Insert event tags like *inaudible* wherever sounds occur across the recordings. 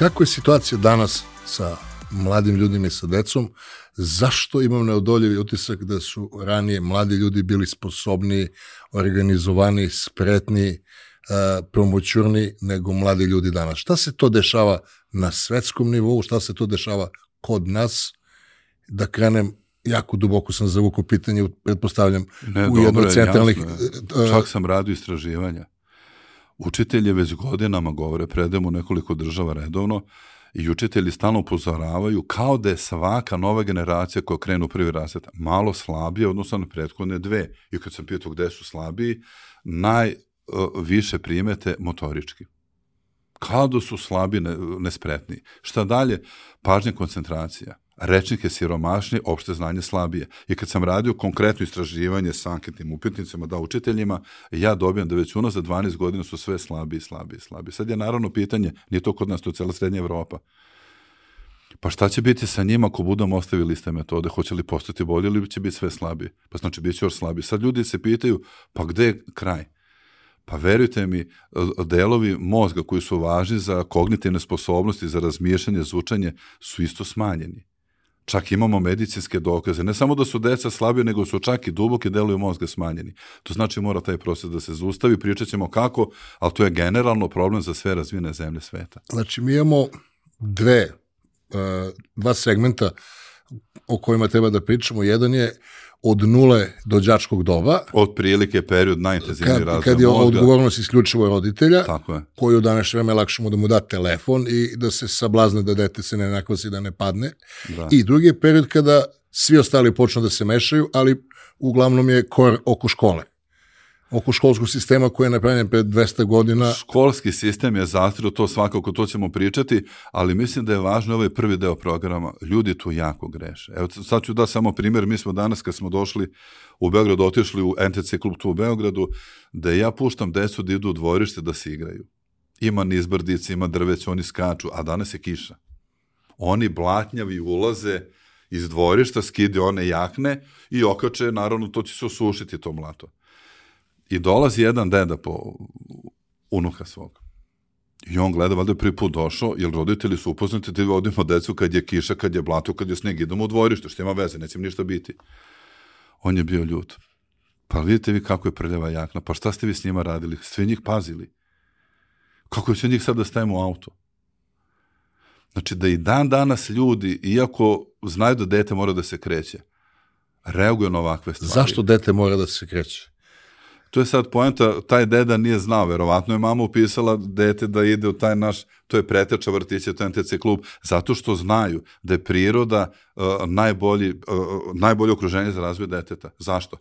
Kako je situacija danas sa mladim ljudima i sa decom? Zašto imam neodoljivi utisak da su ranije mladi ljudi bili sposobni, organizovani, spretni, promoćurni nego mladi ljudi danas? Šta se to dešava na svetskom nivou? Šta se to dešava kod nas? Da krenem jako duboko sam zavukao pitanje, pretpostavljam, ne, u jedno od centralnih... Čak sam radio istraživanja. Učitelji već godinama govore, predemo nekoliko država redovno, i učitelji stalno upozoravaju kao da je svaka nova generacija koja krenu u prvi razred malo slabije odnosno na prethodne dve. I kad sam pitao gde su slabiji, najviše primete motorički. Kao da su slabi, nespretni. Šta dalje? Pažnja koncentracija rečnik je siromašniji, opšte znanje slabije. I kad sam radio konkretno istraživanje sa anketnim upitnicama, da učiteljima, ja dobijam da već za 12 godina su sve slabiji, slabiji, slabiji. Sad je naravno pitanje, nije to kod nas, to je cela srednja Evropa. Pa šta će biti sa njima ako budemo ostavili iste metode? Hoće li postati bolje ili će biti sve slabiji? Pa znači bit će još slabiji. Sad ljudi se pitaju, pa gde je kraj? Pa verujte mi, delovi mozga koji su važni za kognitivne sposobnosti, za razmišljanje, zvučanje, su isto smanjeni. Čak imamo medicinske dokaze. Ne samo da su deca slabije, nego su čak i duboke deluju mozga smanjeni. To znači mora taj proces da se zustavi. Pričat ćemo kako, ali to je generalno problem za sve razvijene zemlje sveta. Znači mi imamo dve, e, dva segmenta o kojima treba da pričamo. Jedan je od nule do đačkog doba. Od prilike period najintenzivniji razvoj Kad je mozga. odgovornost isključivo roditelja, Tako je. koji u današnje vreme lakše mu da mu da telefon i da se sablazne da dete se ne nakvasi da ne padne. Da. I drugi je period kada svi ostali počnu da se mešaju, ali uglavnom je kor oko škole oko školskog sistema koji je napravljen pred 200 godina. Školski sistem je zastiru, to svakako, to ćemo pričati, ali mislim da je važno ovaj prvi deo programa. Ljudi tu jako greše. Evo, sad ću da samo primjer, mi smo danas kad smo došli u Beogradu, otišli u NTC klub tu u Beogradu, da ja puštam decu da idu u dvorište da se igraju. Ima nizbrdice, ima drveć, oni skaču, a danas je kiša. Oni blatnjavi ulaze iz dvorišta, skide one jakne i okače, naravno, to će se osušiti to mlato. I dolazi jedan deda po unuka svog. I on gleda, valjda je prvi put došao, jer roditelji su upoznati da vodimo decu kad je kiša, kad je blato, kad je sneg, idemo u dvorište, što ima veze, neće ništa biti. On je bio ljut. Pa vidite vi kako je prljava jakna, pa šta ste vi s njima radili? Sve njih pazili. Kako će njih sad da stavimo u auto? Znači da i dan danas ljudi, iako znaju da dete mora da se kreće, reaguju na ovakve stvari. Zašto dete mora da se kreće? To je sad poenta, taj deda nije znao, verovatno je mama upisala dete da ide u taj naš, to je preteča vrtića, to je NTC klub, zato što znaju da je priroda uh, najbolji, uh, najbolje okruženje za razvoj deteta. Zašto?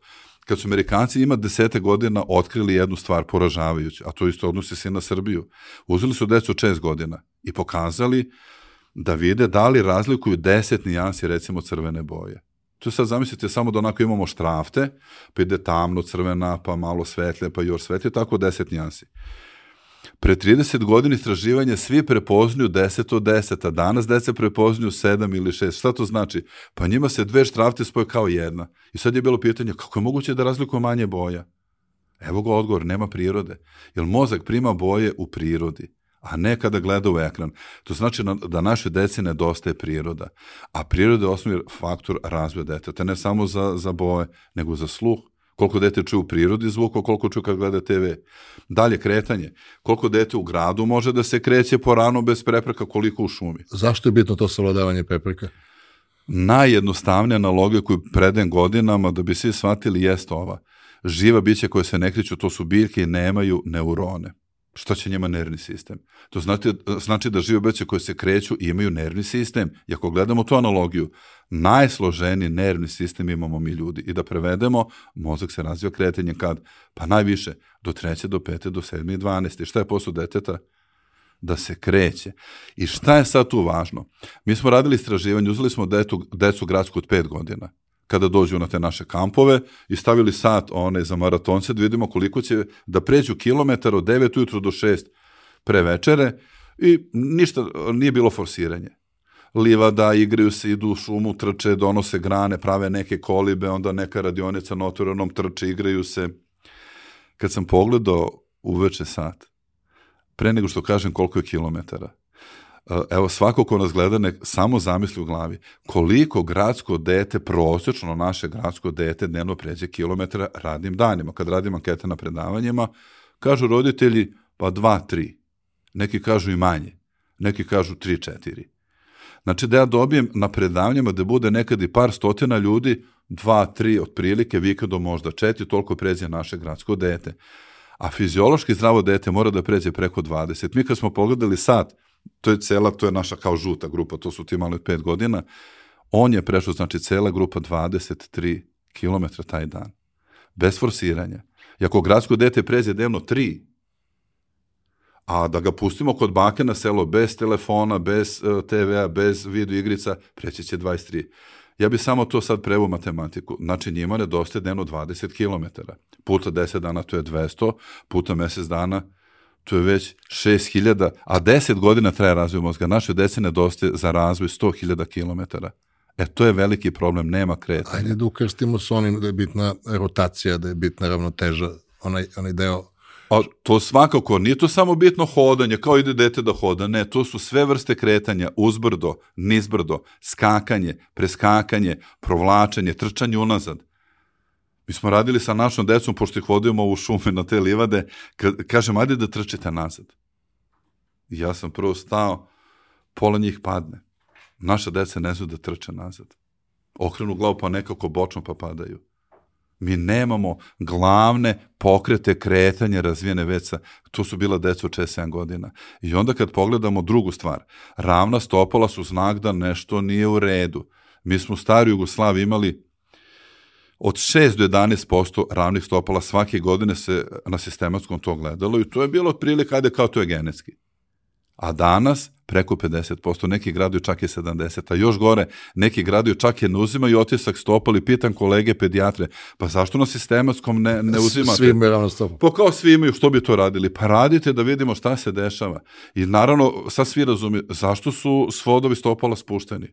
Kad su Amerikanci ima desete godina otkrili jednu stvar poražavajuću, a to isto odnosi se na Srbiju. Uzeli su decu šest godina i pokazali da vide da li razlikuju deset nijansi recimo crvene boje. Tu sad zamislite samo da onako imamo štrafte, pa ide tamno, crvena, pa malo svetlje, pa još svetlje, tako deset nijansi. Pre 30 godina istraživanja svi prepoznaju 10 od 10, a danas deca prepoznaju 7 ili 6. Šta to znači? Pa njima se dve štrafte spoje kao jedna. I sad je bilo pitanje, kako je moguće da razlikuju manje boja? Evo ga odgovor, nema prirode. Jer mozak prima boje u prirodi a ne kada gleda u ekran. To znači da naše deci nedostaje priroda, a priroda je osnovni faktor razvoja deteta, ne samo za, za boje, nego za sluh, koliko dete čuje u prirodi zvuka, koliko čuje kad gleda TV. Dalje, kretanje. Koliko dete u gradu može da se kreće po ranu bez prepreka, koliko u šumi. Zašto je bitno to savladavanje prepreka? Najjednostavnija analogija koju predajem godinama da bi svi shvatili jeste ova. Živa bića koje se ne kreću, to su biljke i nemaju neurone šta će njima nervni sistem? To znači, znači da žive biće koje se kreću i imaju nervni sistem. I ako gledamo tu analogiju, najsloženiji nervni sistem imamo mi ljudi. I da prevedemo, mozak se razvija kretanjem kad? Pa najviše, do treće, do pete, do sedme i dvaneste. Šta je posao deteta? da se kreće. I šta je sad tu važno? Mi smo radili istraživanje, uzeli smo detu, decu gradsku od 5 godina kada dođu na te naše kampove i stavili sat one za maratonce da vidimo koliko će da pređu kilometar od 9 ujutru do 6 pre večere i ništa, nije bilo forsiranje. Livada, igraju se, idu u šumu, trče, donose grane, prave neke kolibe, onda neka radionica na otvorenom trče, igraju se. Kad sam pogledao uveče sat, pre nego što kažem koliko je kilometara, evo svako ko nas gleda nek samo zamisli u glavi koliko gradsko dete, prosečno naše gradsko dete dnevno pređe kilometra radnim danima. Kad radim ankete na predavanjima, kažu roditelji pa dva, tri. Neki kažu i manje. Neki kažu tri, četiri. Znači da ja dobijem na predavanjima da bude nekad i par stotina ljudi, dva, tri otprilike, vikendom možda četiri, toliko pređe naše gradsko dete. A fiziološki zdravo dete mora da pređe preko 20. Mi kad smo pogledali sad, to je cela, to je naša kao žuta grupa, to su ti malo od pet godina, on je prešao, znači cela grupa 23 km taj dan. Bez forsiranja. I ako gradsko dete pređe dnevno 3, a da ga pustimo kod bake na selo bez telefona, bez uh, TV-a, bez video igrica, preći će 23. Ja bih samo to sad prevu matematiku. Znači njima nedostaje dnevno 20 km. Puta 10 dana to je 200, puta mesec dana to je već 6000, a 10 godina traje razvoj mozga. Naše dece nedostaje za razvoj 100.000 km. E, to je veliki problem, nema kretanja. Ajde da ukrstimo s onim da je bitna rotacija, da je bitna ravnoteža, onaj, onaj deo A to svakako, nije to samo bitno hodanje, kao ide dete da hoda, ne, to su sve vrste kretanja, uzbrdo, nizbrdo, skakanje, preskakanje, provlačenje, trčanje unazad. Mi smo radili sa našom decom, pošto ih vodimo u šume na te livade, kažem, ajde da trčite nazad. I ja sam prvo stao, pola njih padne. Naša deca ne znaju da trče nazad. Okrenu glavu pa nekako bočno pa padaju. Mi nemamo glavne pokrete kretanja razvijene veca. To su bila deca od 6-7 godina. I onda kad pogledamo drugu stvar, ravna stopala su znak da nešto nije u redu. Mi smo u staroj Jugoslaviji imali od 6 do 11% ravnih stopala svake godine se na sistematskom to gledalo i to je bilo otprilike, ajde kao to je genetski. A danas preko 50%, neki graduju čak i 70%, a još gore, neki graduju čak i ne uzimaju otisak stopala i pitan kolege pedijatre, pa zašto na sistematskom ne, ne uzimate? Svi imaju ravno stopu. Pa kao svi imaju, što bi to radili? Pa radite da vidimo šta se dešava. I naravno, sad svi razumiju, zašto su svodovi stopala spušteni?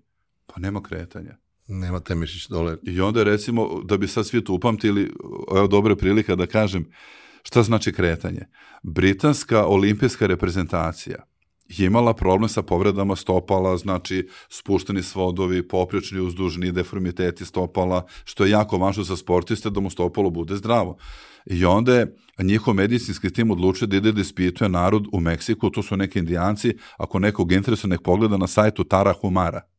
Pa nema kretanja. Nema temešić dole. I onda recimo, da bi sad svi to upamtili, evo dobra prilika da kažem, šta znači kretanje? Britanska olimpijska reprezentacija je imala problem sa povredama stopala, znači spušteni svodovi, poprečni, uzdužni, deformiteti stopala, što je jako važno za sportiste da mu stopalo bude zdravo. I onda je njihov medicinski tim odlučio da ide da ispituje narod u Meksiku, to su neki indijanci, ako nekog interesuje, nek pogleda na sajtu Tara Humara.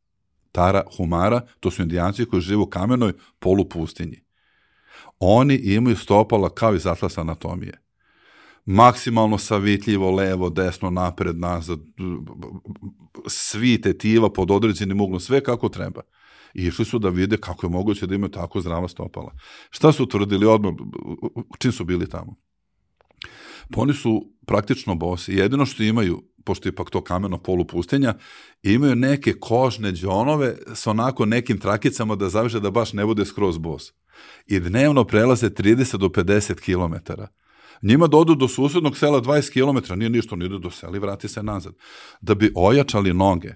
Tara Humara, to su indijanci koji žive u kamenoj polupustinji. Oni imaju stopala kao iz atlasa anatomije maksimalno savitljivo, levo, desno, napred, nazad, svi tetiva pod određenim uglom, sve kako treba. I išli su da vide kako je moguće da imaju tako zdrava stopala. Šta su utvrdili odmah, čim su bili tamo? Pa oni su praktično bosi. Jedino što imaju, pošto je ipak to kameno pustinja, imaju neke kožne džonove sa onako nekim trakicama da zaveže da baš ne bude skroz bos. I dnevno prelaze 30 do 50 kilometara Njima da odu do susednog sela 20 km, nije ništa, oni idu do sela i vrati se nazad. Da bi ojačali noge,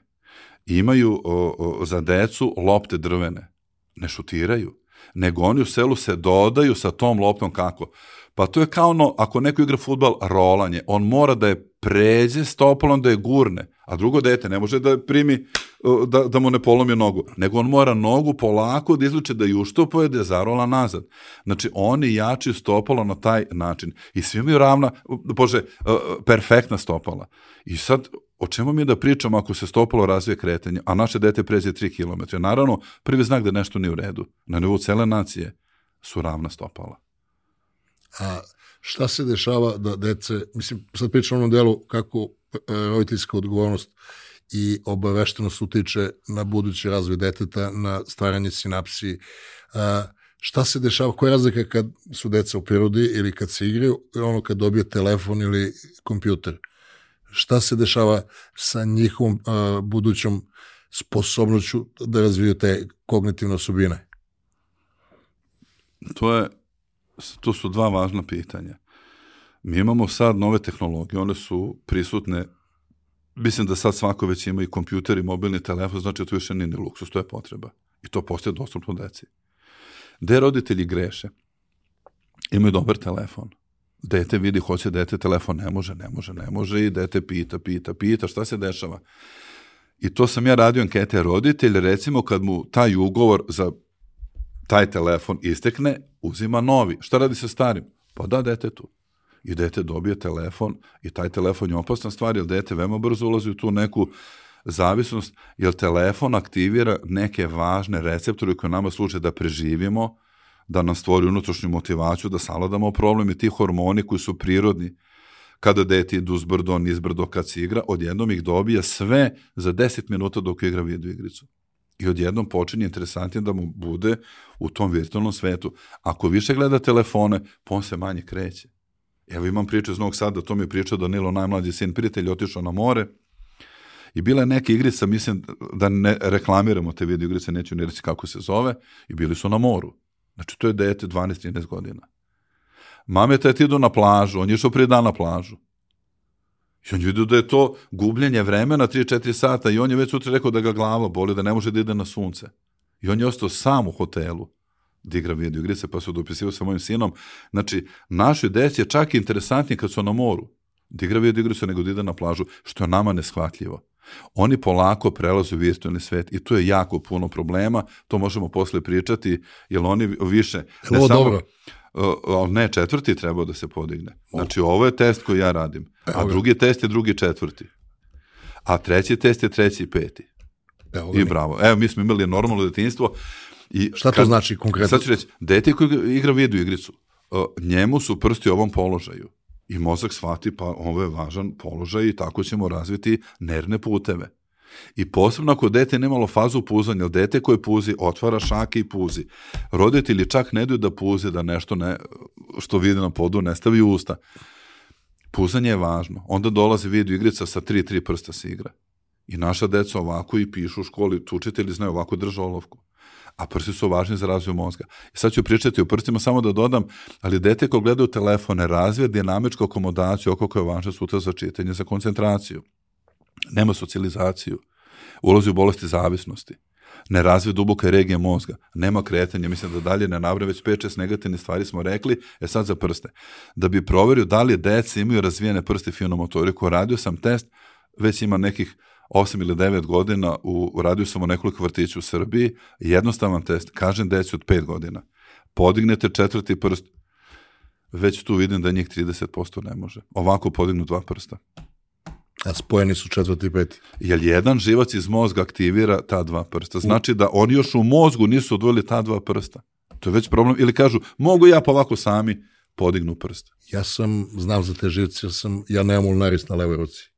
imaju o, o, za decu lopte drvene. Ne šutiraju, nego oni u selu se dodaju sa tom loptom kako? Pa to je kao ono, ako neko igra futbal, rolanje. On mora da je pređe stopalom, da je gurne. A drugo dete ne može da primi, da, da mu ne polomi nogu. Nego on mora nogu polako da izluče, da ju da je zarola nazad. Znači, oni jači stopalo na taj način. I svi imaju ravna, bože, perfektna stopala. I sad, o čemu mi da pričamo ako se stopalo razvije kretanje, a naše dete pređe 3 km? Naravno, prvi znak da nešto nije u redu. Na nivou cele nacije su ravna stopala. A šta se dešava da dece, mislim, sad pričam o onom delu kako e, roditeljska odgovornost i obaveštenost utiče na budući razvoj deteta, na stvaranje sinapsi. A, šta se dešava, koja je razlika kad su deca u prirodi ili kad se igraju, ono kad dobije telefon ili kompjuter? Šta se dešava sa njihovom a, budućom sposobnoću da razviju te kognitivne osobine? To je to su dva važna pitanja. Mi imamo sad nove tehnologije, one su prisutne, mislim da sad svako već ima i kompjuter i mobilni telefon, znači to više nije ni luksus, to je potreba. I to postaje dostupno deci. Gde roditelji greše? Imaju dobar telefon, Dete vidi, hoće dete telefon, ne može, ne može, ne može i dete pita, pita, pita, šta se dešava? I to sam ja radio ankete roditelj, recimo kad mu taj ugovor za taj telefon istekne, uzima novi. Šta radi sa starim? Pa da detetu. I dete dobije telefon i taj telefon je opasna stvar, jer dete veoma brzo ulazi u tu neku zavisnost, jer telefon aktivira neke važne receptore koje nama služe da preživimo, da nam stvori unutrašnju motivaciju, da savladamo problem i ti hormoni koji su prirodni, kada dete idu uzbrdo, nizbrdo, kad se igra, odjednom ih dobija sve za 10 minuta dok igra video igricu. I odjednom počinje interesantnije da mu bude u tom virtualnom svetu. Ako više gleda telefone, pa on se manje kreće. Evo imam priču iz Novog Sada, to mi je pričao Danilo, najmlađi sin prijatelj, otišao na more, I bila je neka igrica, mislim da ne reklamiramo te video igrice, neću ne reći kako se zove, i bili su na moru. Znači, to je dete 12-13 godina. Mame tete idu na plažu, on je išao prije dan na plažu. I on je vidio da je to gubljenje vremena 3-4 sata i on je već sutra rekao da ga glava boli, da ne može da ide na sunce. I on je ostao sam u hotelu da igra video igrice, pa su dopisivao sa mojim sinom. Znači, našoj deci je čak interesantnije kad su na moru da igra video igrice nego da ide na plažu, što je nama neshvatljivo. Oni polako prelaze u virtualni svet i tu je jako puno problema, to možemo posle pričati, jer oni više... Ne ovo samo, dobro? Uh, ne, četvrti trebao da se podigne. Znači, ovo je test koji ja radim, a drugi test je drugi četvrti. A treći test je treći peti. Evo I bravo. Evo, mi smo imali normalno detinjstvo. I Šta to kad, znači konkretno? Sad ću reći, dete koji igra video igricu, njemu su prsti u ovom položaju i mozak shvati pa ovo je važan položaj i tako ćemo razviti nervne puteve. I posebno ako dete nemalo fazu puzanja, dete koje puzi, otvara šake i puzi. Roditelji čak ne daju da puzi, da nešto ne, što vidi na podu ne stavi u usta. Puzanje je važno. Onda dolazi video igrica sa tri, tri prsta se igra. I naša deca ovako i pišu u školi, učitelji znaju ovako drža olovku a prsti su važni za razvoj mozga. I sad ću pričati o prstima, samo da dodam, ali dete ko gleda u telefone razvija dinamičku akomodaciju oko koje je važna sutra za čitanje, za koncentraciju. Nema socijalizaciju. Ulazi u bolesti zavisnosti. Ne razvije duboke regije mozga. Nema kretanja. Mislim da dalje ne navrame već 5-6 negativne stvari smo rekli. E sad za prste. Da bi proverio da li dece imaju razvijene prste finomotoriku, radio sam test, već ima nekih 8 ili 9 godina, u, radio sam u nekoliko vrtića u Srbiji, jednostavan test, kažem deci od 5 godina, podignete četvrti prst, već tu vidim da njih 30% ne može. Ovako podignu dva prsta. A spojeni su četvrti i peti. Jer jedan živac iz mozga aktivira ta dva prsta. Znači da oni još u mozgu nisu odvojili ta dva prsta. To je već problem. Ili kažu, mogu ja pa ovako sami podignu prst. Ja sam, znam za te živce, ja, sam, ja nemam ulnaris na levoj ruci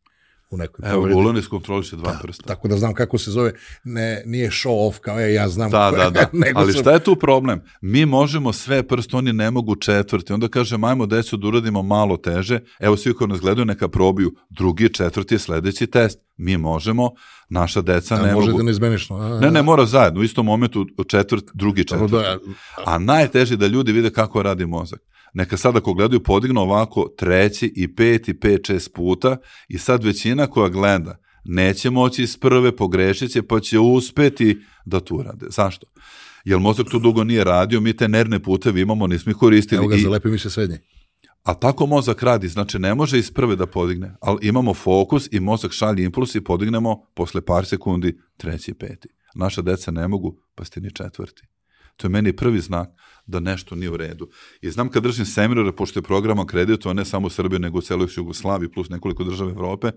u nekoj Evo, povredi. Ulonis kontroliše dva da, prsta. Tako da znam kako se zove, ne, nije show off kao je, ja znam. Da, da, da. *laughs* Ali sam... šta je tu problem? Mi možemo sve prste, oni ne mogu četvrti. Onda kaže, majmo decu da uradimo malo teže. Evo svi koji nas gledaju neka probiju drugi, četvrti, sledeći test. Mi možemo, naša deca ne može mogu. da ne izmeniš. A, ne, ne, mora zajedno. U istom momentu četvrt, drugi, četvrti. Da, a najteže da ljudi vide kako radi mozak neka sad ako gledaju podignu ovako treći i peti, pet, šest puta i sad većina koja gleda neće moći iz prve, pogrešit će, pa će uspeti da tu rade. Zašto? Jer mozak tu dugo nije radio, mi te nervne puteve imamo, nismo ih koristili. Evo ga, zalepi mi se srednji. A tako mozak radi, znači ne može iz prve da podigne, ali imamo fokus i mozak šalje impuls i podignemo posle par sekundi treći i peti. Naša deca ne mogu, pa ste ni četvrti. To je meni prvi znak da nešto nije u redu. I znam kad držim seminare, pošto je program akreditovan ne samo u Srbiji, nego u celoj Jugoslaviji, plus nekoliko država Evrope,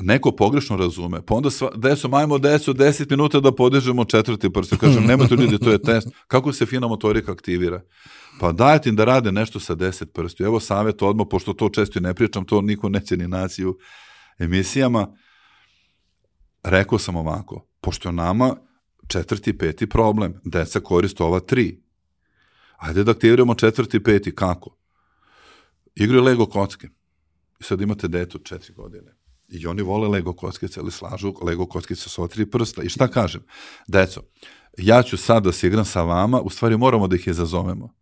neko pogrešno razume, pa onda sva, deso, majmo deso, 10 minuta da podižemo četvrti prst. Kažem, nemojte ljudi, to je test. Kako se fina motorika aktivira? Pa dajte im da rade nešto sa 10 prstiju. Evo savjet odmah, pošto to često i ne pričam, to niko neće ni naći u emisijama. Rekao sam ovako, pošto nama četvrti, peti problem. Deca koriste ova tri. Ajde da aktiviramo četvrti, peti. Kako? Igraju Lego kocke. I sad imate dete od četiri godine. I oni vole Lego kockice, ali slažu Lego kockice sa tri prsta. I šta kažem? Deco, ja ću sad da se igram sa vama, u stvari moramo da ih izazovemo.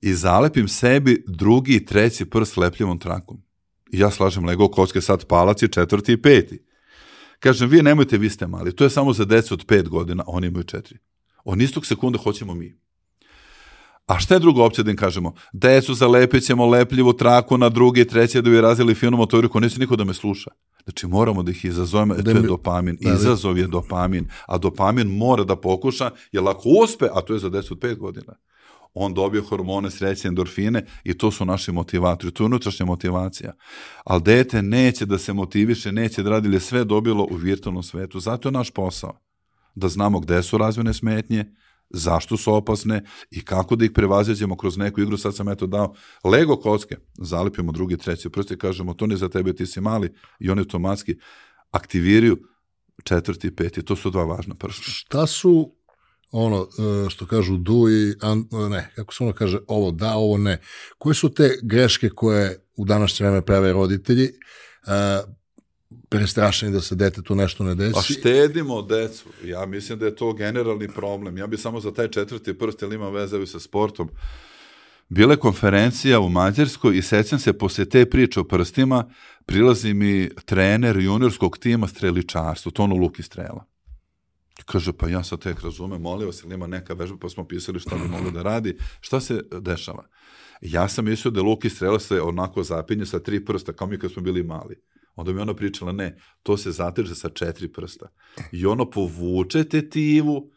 I zalepim sebi drugi i treći prst lepljivom trakom. I ja slažem Lego kocke sad palac četvrti i peti. Kažem, vi nemojte, vi ste mali. To je samo za decu od 5 godina, oni imaju 4. On istog sekunda hoćemo mi. A šta je druga opcija da im kažemo? Decu zalepit ćemo lepljivu traku na drugi, treći da bi razili finu motoriku, neće niko da me sluša. Znači moramo da ih izazovemo, e, to je dopamin. Da, Izazov je dopamin, a dopamin mora da pokuša, jer ako uspe, a to je za 10 od 5 godina, on dobije hormone, sreće, endorfine i to su naši motivatori, to je unutrašnja motivacija. Ali dete neće da se motiviše, neće da radi, sve dobilo u virtualnom svetu. Zato je naš posao da znamo gde su razvojne smetnje, zašto su opasne i kako da ih prevaziđemo kroz neku igru. Sad sam eto dao Lego kocke, zalepimo drugi, treći prst i kažemo to ne za tebe, ti si mali i oni automatski aktiviraju četvrti peti. To su dva važna prsta. Šta su ono e, što kažu du i ne, kako se ono kaže ovo da, ovo ne. Koje su te greške koje u današnje vreme prave roditelji e, prestrašeni da se detetu nešto ne desi. Pa štedimo decu. Ja mislim da je to generalni problem. Ja bi samo za taj četvrti prst, jer ima veze sa sportom, Bile konferencija u Mađarskoj i sećam se posle te priče o prstima, prilazi mi trener juniorskog tima streličarstva, Tonu Luki Strela. Kaže, pa ja sad tek razumem, molim vas, ima neka vežba, pa smo pisali šta bi moglo da radi. Šta se dešava? Ja sam mislio da Luki Strela se onako zapinje sa tri prsta, kao mi kad smo bili mali. Onda mi ona pričala, ne, to se zateže sa četiri prsta. I ono povuče tetivu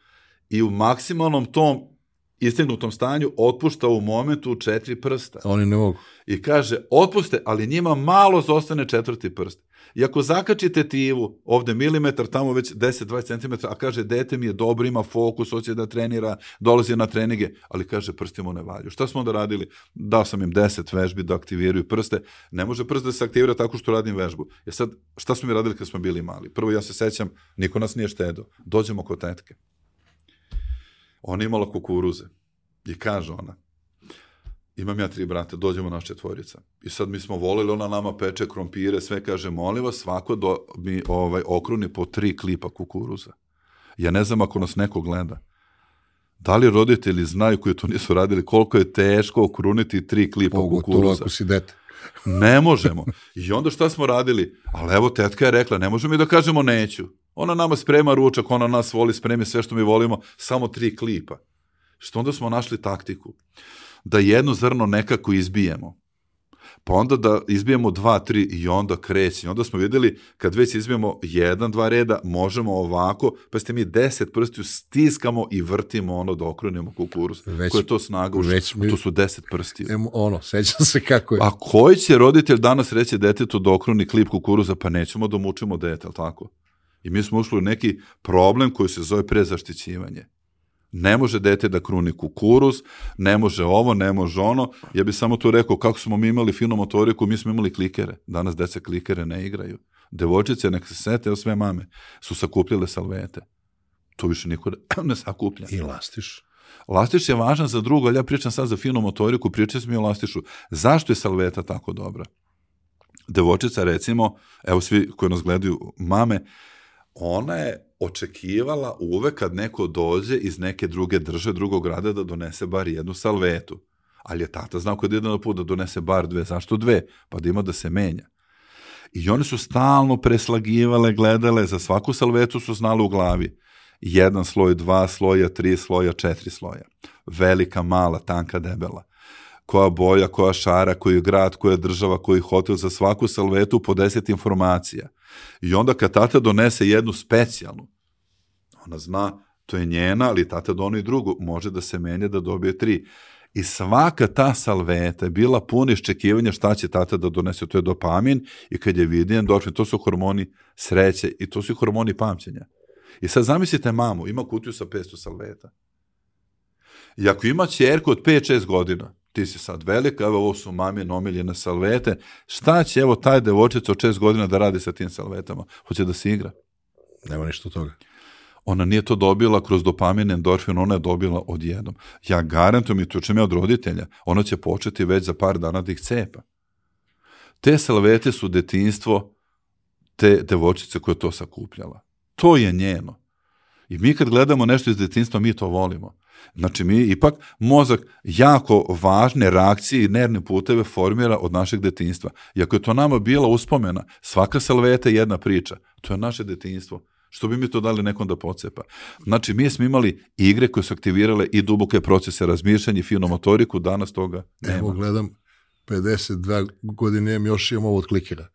i u maksimalnom tom istignutom stanju otpušta u momentu četiri prsta. Oni ne mogu. I kaže, otpuste, ali njima malo zostane četvrti prst. I ako zakačite tivu, ovde milimetar, tamo već 10-20 cm, a kaže, dete mi je dobro, ima fokus, hoće da trenira, dolazi na treninge, ali kaže, prsti mu ne valju. Šta smo onda radili? Dao sam im 10 vežbi da aktiviraju prste. Ne može prst da se aktivira tako što radim vežbu. Je sad, šta smo mi radili kad smo bili mali? Prvo, ja se sećam, niko nas nije štedo. Dođemo kod tetke. Ona imala kukuruze. I kaže ona, imam ja tri brata, dođemo naš četvorica. I sad mi smo volili, ona nama peče krompire, sve kaže, molim vas, svako do, mi ovaj, okruni po tri klipa kukuruza. Ja ne znam ako nas neko gleda. Da li roditelji znaju koji to nisu radili, koliko je teško okruniti tri klipa Pogotovo kukuruza? Pogotovo ako si dete. *laughs* ne možemo. I onda šta smo radili? Ali evo, tetka je rekla, ne možemo mi da kažemo neću. Ona nama sprema ručak, ona nas voli, spremi sve što mi volimo, samo tri klipa. Što onda smo našli taktiku da jedno zrno nekako izbijemo. Pa onda da izbijemo dva, tri i onda kreće. Onda smo videli kad već izbijemo jedan, dva reda, možemo ovako, pa ste mi deset prstiju stiskamo i vrtimo ono da okronimo kukuruz. Već, Koja je to snaga? Već mi, to su deset prstiju. Em, ono, sećam se kako je. A koji će roditelj danas reći detetu da okroni klip kukuruza? Pa nećemo da mučimo dete, ali tako? I mi smo ušli u neki problem koji se zove prezaštićivanje. Ne može dete da kruni kukuruz, ne može ovo, ne može ono. Ja bih samo tu rekao kako smo mi imali finu motoriku, mi smo imali klikere. Danas deca klikere ne igraju. Devojčice, nek se sete, sve mame, su sakupljale salvete. To više niko *clears throat* ne sakuplja. I lastiš. Lastiš je važan za drugo, ali ja pričam sad za finu motoriku, pričam mi o lastišu. Zašto je salveta tako dobra? Devojčica, recimo, evo svi koji nas gledaju, mame, ona je očekivala uvek kad neko dođe iz neke druge drže, drugog grada da donese bar jednu salvetu. Ali je tata znao kod jedan put da donese bar dve. Zašto dve? Pa da ima da se menja. I one su stalno preslagivale, gledale, za svaku salvetu su znali u glavi. Jedan sloj, dva sloja, tri sloja, četiri sloja. Velika, mala, tanka, debela koja boja, koja šara, koji grad, koja država, koji hotel, za svaku salvetu po deset informacija. I onda kad tata donese jednu specijalnu, ona zna, to je njena, ali tata doni drugu, može da se menja da dobije tri. I svaka ta salveta je bila puna iščekivanja šta će tata da donese, to je dopamin i kad je vidi endorfin, to su hormoni sreće i to su hormoni pamćenja. I sad zamislite mamu, ima kutiju sa 500 salveta. I ako ima čerku od 5-6 godina, ti si sad velika, evo ovo su mamine omiljene salvete, šta će evo taj devojčica od 6 godina da radi sa tim salvetama? Hoće da se igra? Nema ništa od toga. Ona nije to dobila kroz dopamin, endorfin, ona je dobila odjednom. Ja garantujem i tučem ja od roditelja, ona će početi već za par dana da ih cepa. Te salvete su detinstvo te devojčice koja je to sakupljala. To je njeno. I mi kad gledamo nešto iz detinstva, mi to volimo. Znači mi ipak mozak jako važne reakcije i nervne puteve formira od našeg detinstva. I ako je to nama bila uspomena, svaka salveta je jedna priča. To je naše detinstvo. Što bi mi to dali nekom da pocepa? Znači, mi smo imali igre koje su aktivirale i duboke procese razmišljanja i finu motoriku, danas toga nema. Evo, gledam, 52 godine još imam ovo od klikera.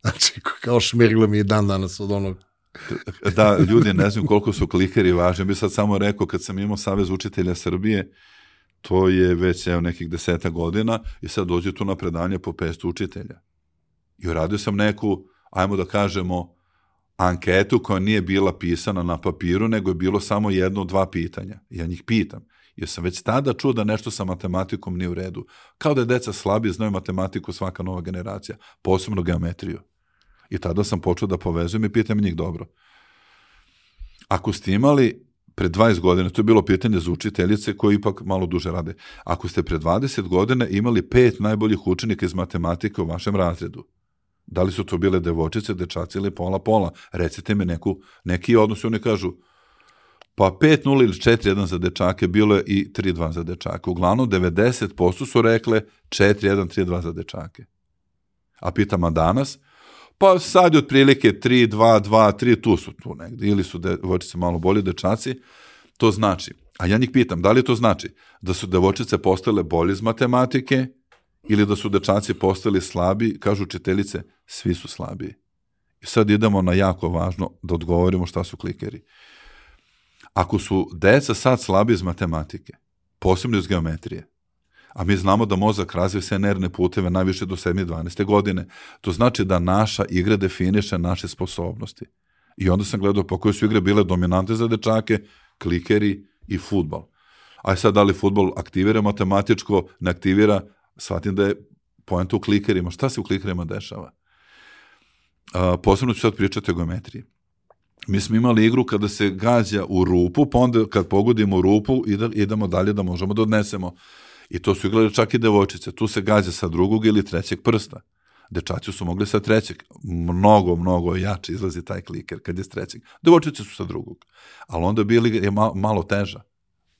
Znači, kao šmirglo mi je dan danas od onog *laughs* da, ljudi ne znam koliko su klikeri važni. Bi sad samo rekao, kad sam imao Savez učitelja Srbije, to je već evo, nekih deseta godina i sad dođe tu na predanje po 500 učitelja. I uradio sam neku, ajmo da kažemo, anketu koja nije bila pisana na papiru, nego je bilo samo jedno, dva pitanja. Ja njih pitam. Jer sam već tada čuo da nešto sa matematikom nije u redu. Kao da je deca slabi, znaju matematiku svaka nova generacija, posebno geometriju. I tada sam počeo da povezujem i pitam njih dobro. Ako ste imali pre 20 godina, to je bilo pitanje za učiteljice koji ipak malo duže rade, ako ste pre 20 godina imali pet najboljih učenika iz matematike u vašem razredu, da li su to bile devočice, dečaci ili pola-pola, recite mi neku, neki odnos, oni kažu, pa 5-0 ili 4-1 za dečake, bilo je i 3-2 za dečake. Uglavnom, 90% su rekle 4-1, 3-2 za dečake. A pitam, a danas? Pa sad je otprilike 3, 2, 2, 3, tu su tu negde, ili su devojčice malo bolje dečaci, to znači, a ja njih pitam, da li to znači da su devojčice postale bolje iz matematike ili da su dečaci postali slabi, kažu učiteljice, svi su slabiji. I sad idemo na jako važno da odgovorimo šta su klikeri. Ako su deca sad slabi iz matematike, posebno iz geometrije, a mi znamo da mozak razvije sve nervne puteve najviše do 7. 12. godine. To znači da naša igra definiše naše sposobnosti. I onda sam gledao po koje su igre bile dominante za dečake, klikeri i futbal. A sad da li futbol aktivira matematičko, ne aktivira, shvatim da je poenta u klikerima. Šta se u klikerima dešava? A, posebno ću sad pričati o geometriji. Mi smo imali igru kada se gađa u rupu, pa onda kad pogodimo rupu idemo dalje da možemo da odnesemo I to su igrali čak i devojčice. Tu se gađa sa drugog ili trećeg prsta. Dečaci su mogli sa trećeg. Mnogo, mnogo jače izlazi taj kliker kad je s trećeg. Devojčice su sa drugog. Ali onda bili je malo, malo teža.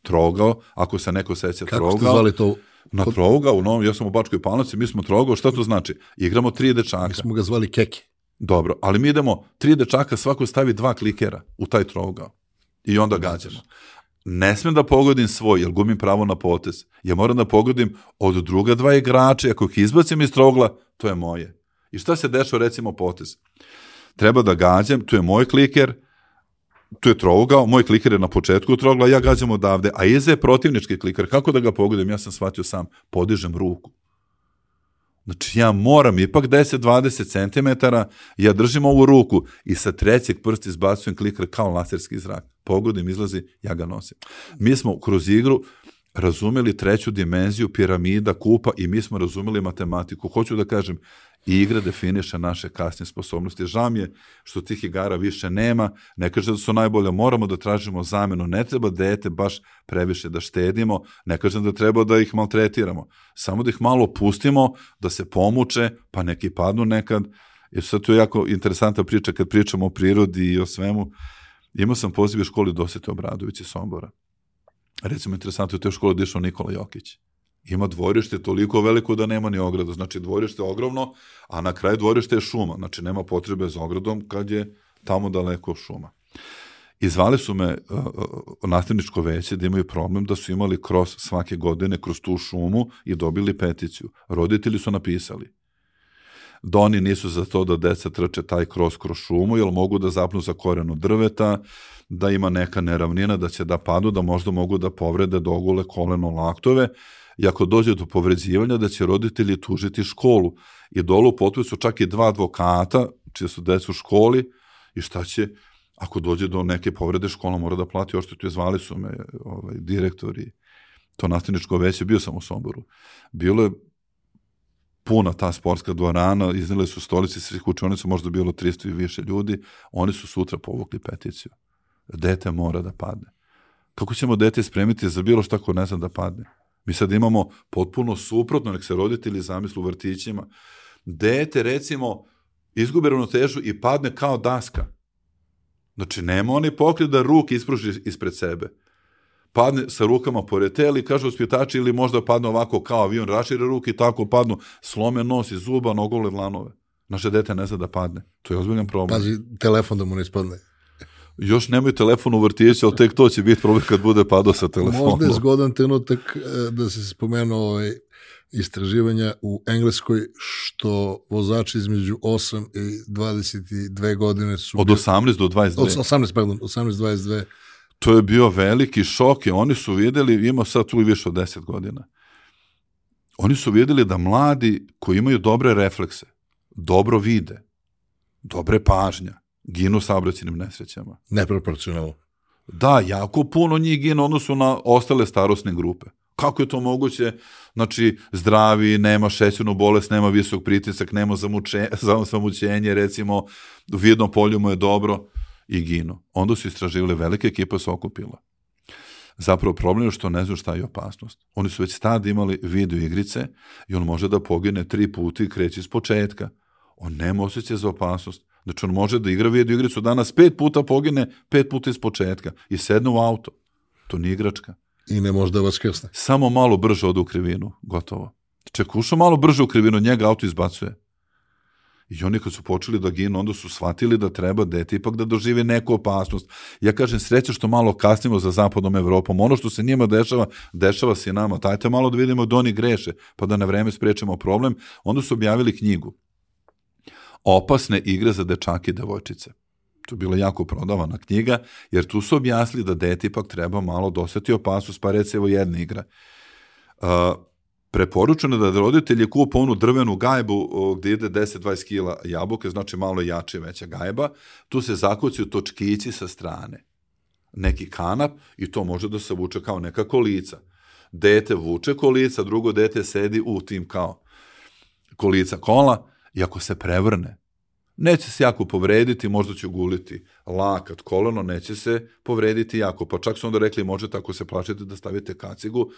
Trogao, ako se neko seća Kako trogao. ste zvali to? Na trogao, u novom, ja sam u Bačkoj Palnici, mi smo trogao, šta to znači? Igramo tri dečaka. Mi smo ga zvali keke. Dobro, ali mi idemo, tri dečaka, svako stavi dva klikera u taj trogao. I onda gađamo ne smem da pogodim svoj, jer gubim pravo na potez. Ja moram da pogodim od druga dva igrača, ako ih izbacim iz trogla, to je moje. I šta se dešava recimo potez? Treba da gađam, tu je moj kliker, tu je trougao, moj kliker je na početku trogla, ja gađam odavde, a iza je protivnički kliker. Kako da ga pogodim? Ja sam shvatio sam, podižem ruku. Znači ja moram ipak 10-20 cm, ja držim ovu ruku i sa trećeg prsta izbacujem kliker kao laserski zrak. Pogodim, izlazi, ja ga nosim. Mi smo kroz igru razumeli treću dimenziju piramida, kupa i mi smo razumeli matematiku. Hoću da kažem, igra definiše naše kasne sposobnosti. Žao mi je što tih igara više nema, ne kaže da su najbolje, moramo da tražimo zamenu, ne treba dete baš previše da štedimo, ne kažem da treba da ih maltretiramo, samo da ih malo pustimo, da se pomuče, pa neki padnu nekad, jer sad to je jako interesantna priča kad pričamo o prirodi i o svemu. Imao sam poziv u školi Dosete Obradović iz Sombora. Recimo, interesantno je u toj školi dišao Nikola Jokić ima dvorište toliko veliko da nema ni ograda. Znači, dvorište je ogromno, a na kraju dvorište je šuma. Znači, nema potrebe za ogradom kad je tamo daleko šuma. I zvali su me uh, uh, nastavničko veće da imaju problem da su imali kroz svake godine kroz tu šumu i dobili peticiju. Roditelji su napisali da oni nisu za to da deca trče taj kroz kroz šumu, jer mogu da zapnu za korenu drveta, da ima neka neravnina, da će da padu, da možda mogu da povrede dogule koleno laktove, i ako dođe do povređivanja da će roditelji tužiti školu. I dolu u su čak i dva advokata, čije su deca u školi, i šta će, ako dođe do neke povrede, škola mora da plati oštetu. Zvali su me ovaj, direktori, to nastavničko veće, bio sam u Somboru. Bilo je puna ta sportska dvorana, iznele su stolice svih učionica, možda bilo 300 i više ljudi, oni su sutra povukli peticiju. Dete mora da padne. Kako ćemo dete spremiti za bilo šta ko ne zna da padne? Mi sad imamo potpuno suprotno, nek se roditelji zamislu u vrtićima. Dete, recimo, izgube ravnotežu i padne kao daska. Znači, nema oni pokret da ruke ispruži ispred sebe. Padne sa rukama pored tela i kaže uspjetači ili možda padne ovako kao avion, rašire ruke i tako padnu, slome nos i zuba, nogole vlanove. Naše dete ne zna da padne. To je ozbiljan problem. Pazi, telefon da mu ne ispadne. Još nemaju telefon u vrtiću, ali tek to će biti problem kad bude padao sa telefonom. Možda je zgodan trenutak e, da se spomenuo ovaj, istraživanja u Engleskoj što vozači između 8 i 22 godine su... Od 18 do 22. Od 18, pardon, 18-22. To je bio veliki šok i oni su videli, ima sad tu i više od 10 godina, oni su videli da mladi koji imaju dobre reflekse, dobro vide, dobre pažnja, ginu saobraćenim nesrećama. Neproporcionalno. Da, jako puno njih gine odnosu na ostale starosne grupe. Kako je to moguće? Znači, zdravi, nema šećernu bolest, nema visok pritisak, nema zamuče, *laughs* zamućenje, recimo, u vidnom polju mu je dobro i ginu. Onda su istraživali, velike ekipa se okupila. Zapravo problem je što ne znaju šta je opasnost. Oni su već tad imali video igrice i on može da pogine tri puta i kreće iz početka. On nema osjećaj za opasnost. Znači on može da igra video igricu danas pet puta pogine, pet puta iz početka i sedne u auto. To nije igračka. I ne može da vas krsne. Samo malo brže od u krivinu, gotovo. Ček, ušao malo brže u krivinu, njega auto izbacuje. I oni kad su počeli da ginu, onda su shvatili da treba dete ipak da dožive neku opasnost. Ja kažem, sreće što malo kasnimo za zapadnom Evropom. Ono što se njima dešava, dešava se i nama. Dajte malo da vidimo da oni greše, pa da na vreme sprečemo problem. Onda su objavili knjigu. Opasne igre za dečake i devojčice. To je bila jako prodavana knjiga, jer tu su objasnili da dete ipak treba malo doseti opasnost, pa recimo jedna igra. Uh, preporučeno da roditelji kupa onu drvenu gajbu gde ide 10-20 kila jabuke, znači malo jače veća gajba, tu se zakucaju točkići sa strane. Neki kanap i to može da se vuče kao neka kolica. Dete vuče kolica, drugo dete sedi u tim kao kolica kola i ako se prevrne, neće se jako povrediti, možda će guliti lakat, koleno, neće se povrediti jako. Pa čak su onda rekli, možete ako se plašite da stavite kacigu,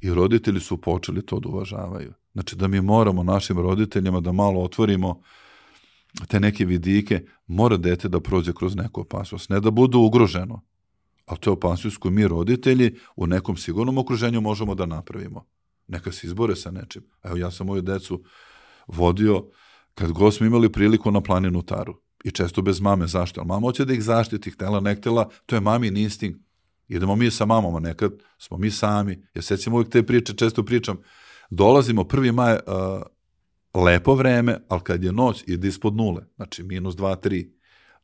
i roditelji su počeli to da uvažavaju. Znači da mi moramo našim roditeljima da malo otvorimo te neke vidike, mora dete da prođe kroz neku opasnost, ne da bude ugroženo, a to je opasnost koju mi roditelji u nekom sigurnom okruženju možemo da napravimo. Neka se izbore sa nečim. Evo ja sam moju decu vodio kad god smo imali priliku na planinu Taru. I često bez mame. Zašto? Ali mama hoće da ih zaštiti, htela, ne htela, to je mamin instinkt. Idemo mi sa mamom, a nekad smo mi sami. Ja sećam uvijek te priče, često pričam. Dolazimo 1. maj, uh, lepo vreme, ali kad je noć, ide ispod nule. Znači, minus 2, 3.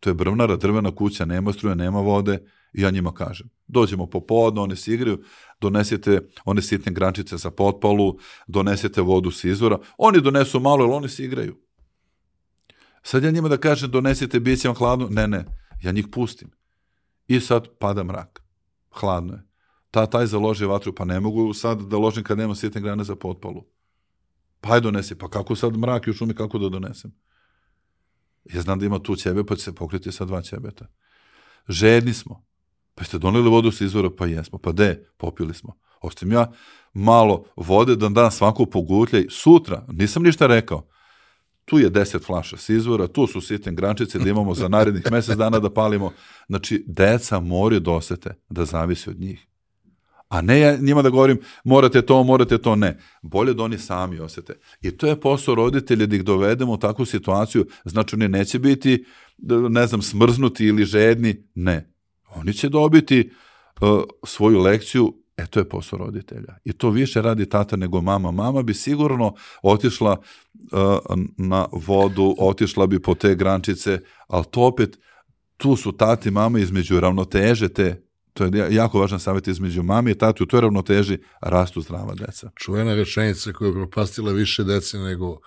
To je brvnara, drvena kuća, nema struje, nema vode. I ja njima kažem, dođemo popodno, one se igraju, donesete one sitne grančice za potpalu, donesete vodu s izvora. Oni donesu malo, ali oni se igraju. Sad ja njima da kažem, donesete, bit će vam hladno. Ne, ne, ja njih pustim. I sad pada mrak hladno je. Ta, taj založi vatru, pa ne mogu sad da ložim kad nema sitne grane za potpalu. Pa je donesi, pa kako sad mrak u šumi, kako da donesem? Ja znam da ima tu ćebe, pa će se pokriti sa dva ćebeta. Žedni smo. Pa ste doneli vodu sa izvora, pa jesmo. Pa de, popili smo. Ostim ja malo vode da dan svako pogutljaj. Sutra, nisam ništa rekao. Tu je 10 flaša s izvora, tu su sitne grančice da imamo za narednih mesec dana da palimo. Znači, deca moraju da osete da zavisi od njih. A ne ja njima da govorim morate to, morate to, ne. Bolje da oni sami osete. I to je posao roditelja da ih dovedemo u takvu situaciju, znači oni neće biti, ne znam, smrznuti ili žedni, ne. Oni će dobiti uh, svoju lekciju E, to je posao roditelja. I to više radi tata nego mama. Mama bi sigurno otišla uh, na vodu, otišla bi po te grančice, ali to opet, tu su tati i mama između ravnoteže te, to je jako važan savjet između mami i tati, u toj ravnoteži rastu zdrava deca. Čuvena rečenica koja je propastila više dece nego uh,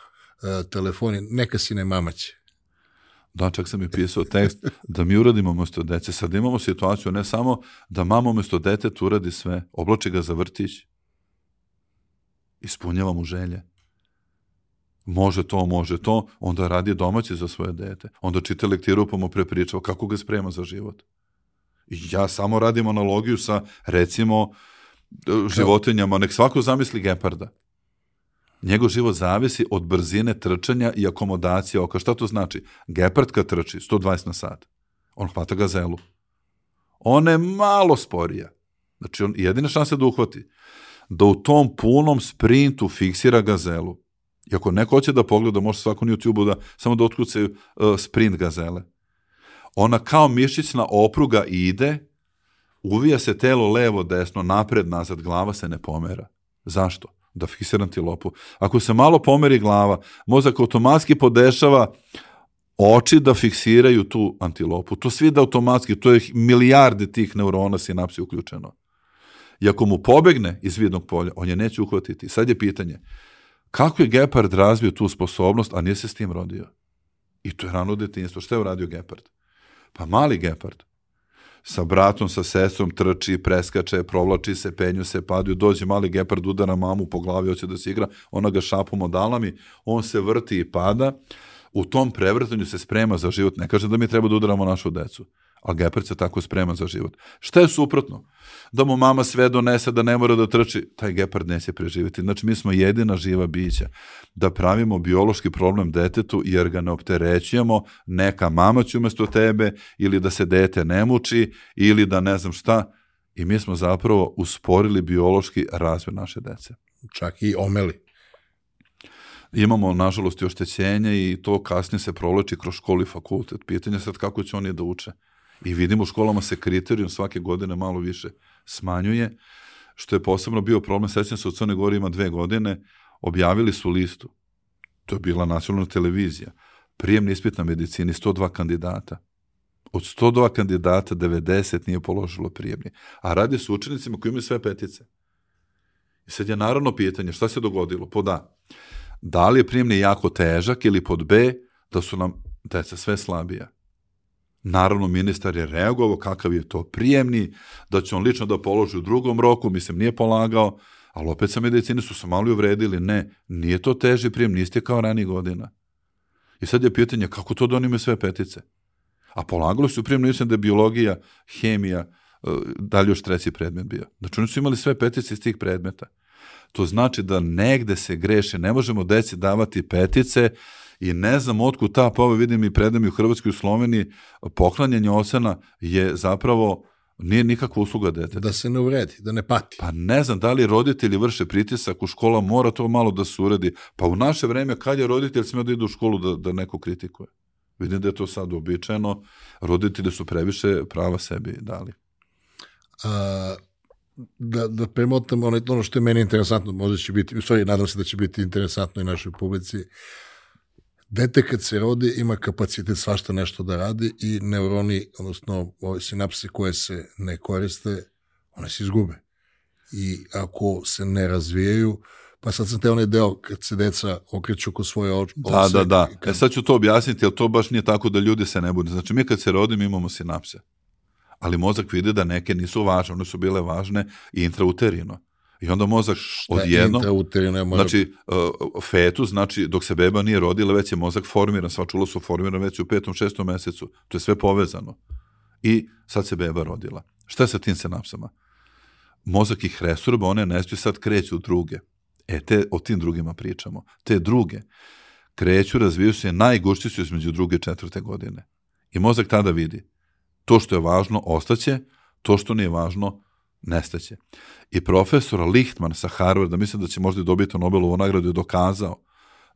telefoni, neka si ne mamaće. Da, čak sam i pisao tekst da mi uradimo umesto dece. Sad imamo situaciju ne samo da mama umesto deteta uradi sve, oblači ga za vrtić, ispunjava mu želje. Može to, može to, onda radi domaći za svoje dete. Onda čita lektiru pa mu prepričava kako ga sprema za život. I ja samo radim analogiju sa, recimo, životinjama. Nek svako zamisli geparda. Njegov život zavisi od brzine trčanja i akomodacije oka. Šta to znači? Gepard kad trči 120 na sat, on hvata gazelu. Ona je malo sporija. Znači, on, jedina šansa da uhvati da u tom punom sprintu fiksira gazelu. I ako neko hoće da pogleda, može svako na YouTube-u da samo da otkucaju uh, sprint gazele. ona kao mišićna opruga ide, uvija se telo levo, desno, napred, nazad, glava se ne pomera. Zašto? Da fiksiram ti lopu. Ako se malo pomeri glava, mozak automatski podešava oči da fiksiraju tu antilopu. To svi da automatski, to je milijarde tih neurona sinapsi uključeno. I ako mu pobegne iz vidnog polja, on je neće uhvatiti. Sad je pitanje, kako je Gepard razvio tu sposobnost, a nije se s tim rodio? I to je rano detinjstvo. Šta je uradio Gepard? Pa mali Gepard. Sa bratom, sa sestrom trči, preskače, provlači se, penju se, paduju, dođe mali Gepard, udara mamu po glavi, hoće da se igra, ona ga šapom odalami, on se vrti i pada, u tom prevrtanju se sprema za život. Ne kaže da mi treba da udaramo našu decu, ali Gepard se tako sprema za život. Šta je suprotno? Da mu mama sve donese, da ne mora da trči, taj Gepard neće preživjeti. Znači, mi smo jedina živa bića da pravimo biološki problem detetu jer ga ne opterećujemo, neka mama će umesto tebe ili da se dete ne muči ili da ne znam šta. I mi smo zapravo usporili biološki razvoj naše dece. Čak i omeli imamo nažalost i oštećenje i to kasnije se proleči kroz školu i fakultet. Pitanje sad kako će oni da uče. I vidimo u školama se kriterijum svake godine malo više smanjuje, što je posebno bio problem, sećam se u Crnoj Gori ima dve godine, objavili su listu. To je bila nacionalna televizija. Prijemni ispit na medicini, 102 kandidata. Od 102 kandidata 90 nije položilo prijemni. A radi su učenicima koji imaju sve petice. I sad je naravno pitanje šta se dogodilo? Po da, da li je prijemni jako težak ili pod B, da su nam deca sve slabija. Naravno, ministar je reagovao kakav je to prijemni, da će on lično da položi u drugom roku, mislim, nije polagao, ali opet sa medicine su se malo uvredili, ne, nije to teži prijem, niste kao rani godina. I sad je pitanje, kako to da oni imaju sve petice? A polagalo su prijem, mislim da je biologija, hemija, e, dalje još treći predmet bio. Znači, oni su imali sve petice iz tih predmeta. To znači da negde se greše, ne možemo deci davati petice i ne znam otkud ta, pa ovo vidim i predam i u Hrvatskoj i u Sloveniji, poklanjanje ocena je zapravo nije nikakva usluga deteta. Da se ne uvredi, da ne pati. Pa ne znam da li roditelji vrše pritisak u škola, mora to malo da se uredi. Pa u naše vreme kad je roditelj smio da ide u školu da, da neko kritikuje? Vidim da je to sad uobičajeno, roditelji su previše prava sebi dali. A, da, da premotam ono, ono što je meni interesantno, možda će biti, u stvari nadam se da će biti interesantno i našoj publici. Dete kad se rodi ima kapacitet svašta nešto da radi i neuroni, odnosno ove sinapse koje se ne koriste, one se izgube. I ako se ne razvijaju, pa sad sam te onaj deo kad se deca okreću ko svoje oče. Da, da, da. Kad... E sad ću to objasniti, ali to baš nije tako da ljudi se ne bude. Znači mi kad se rodimo imamo sinapse ali mozak vidi da neke nisu važne, one su bile važne i intrauterino. I onda mozak odjedno, znači uh, fetu, znači dok se beba nije rodila, već je mozak formiran, sva čula su formirana već u petom, šestom mesecu. To je sve povezano. I sad se beba rodila. Šta je sa tim senapsama? Mozak ih resurba, one nestaju sad kreću u druge. E, te, o tim drugima pričamo. Te druge kreću, razviju se, najgušći su između druge i četvrte godine. I mozak tada vidi To što je važno ostaće, to što nije važno nestaće. I profesor Lichtman sa Harvarda, mislim da će možda dobiti Nobelovu nagradu, je dokazao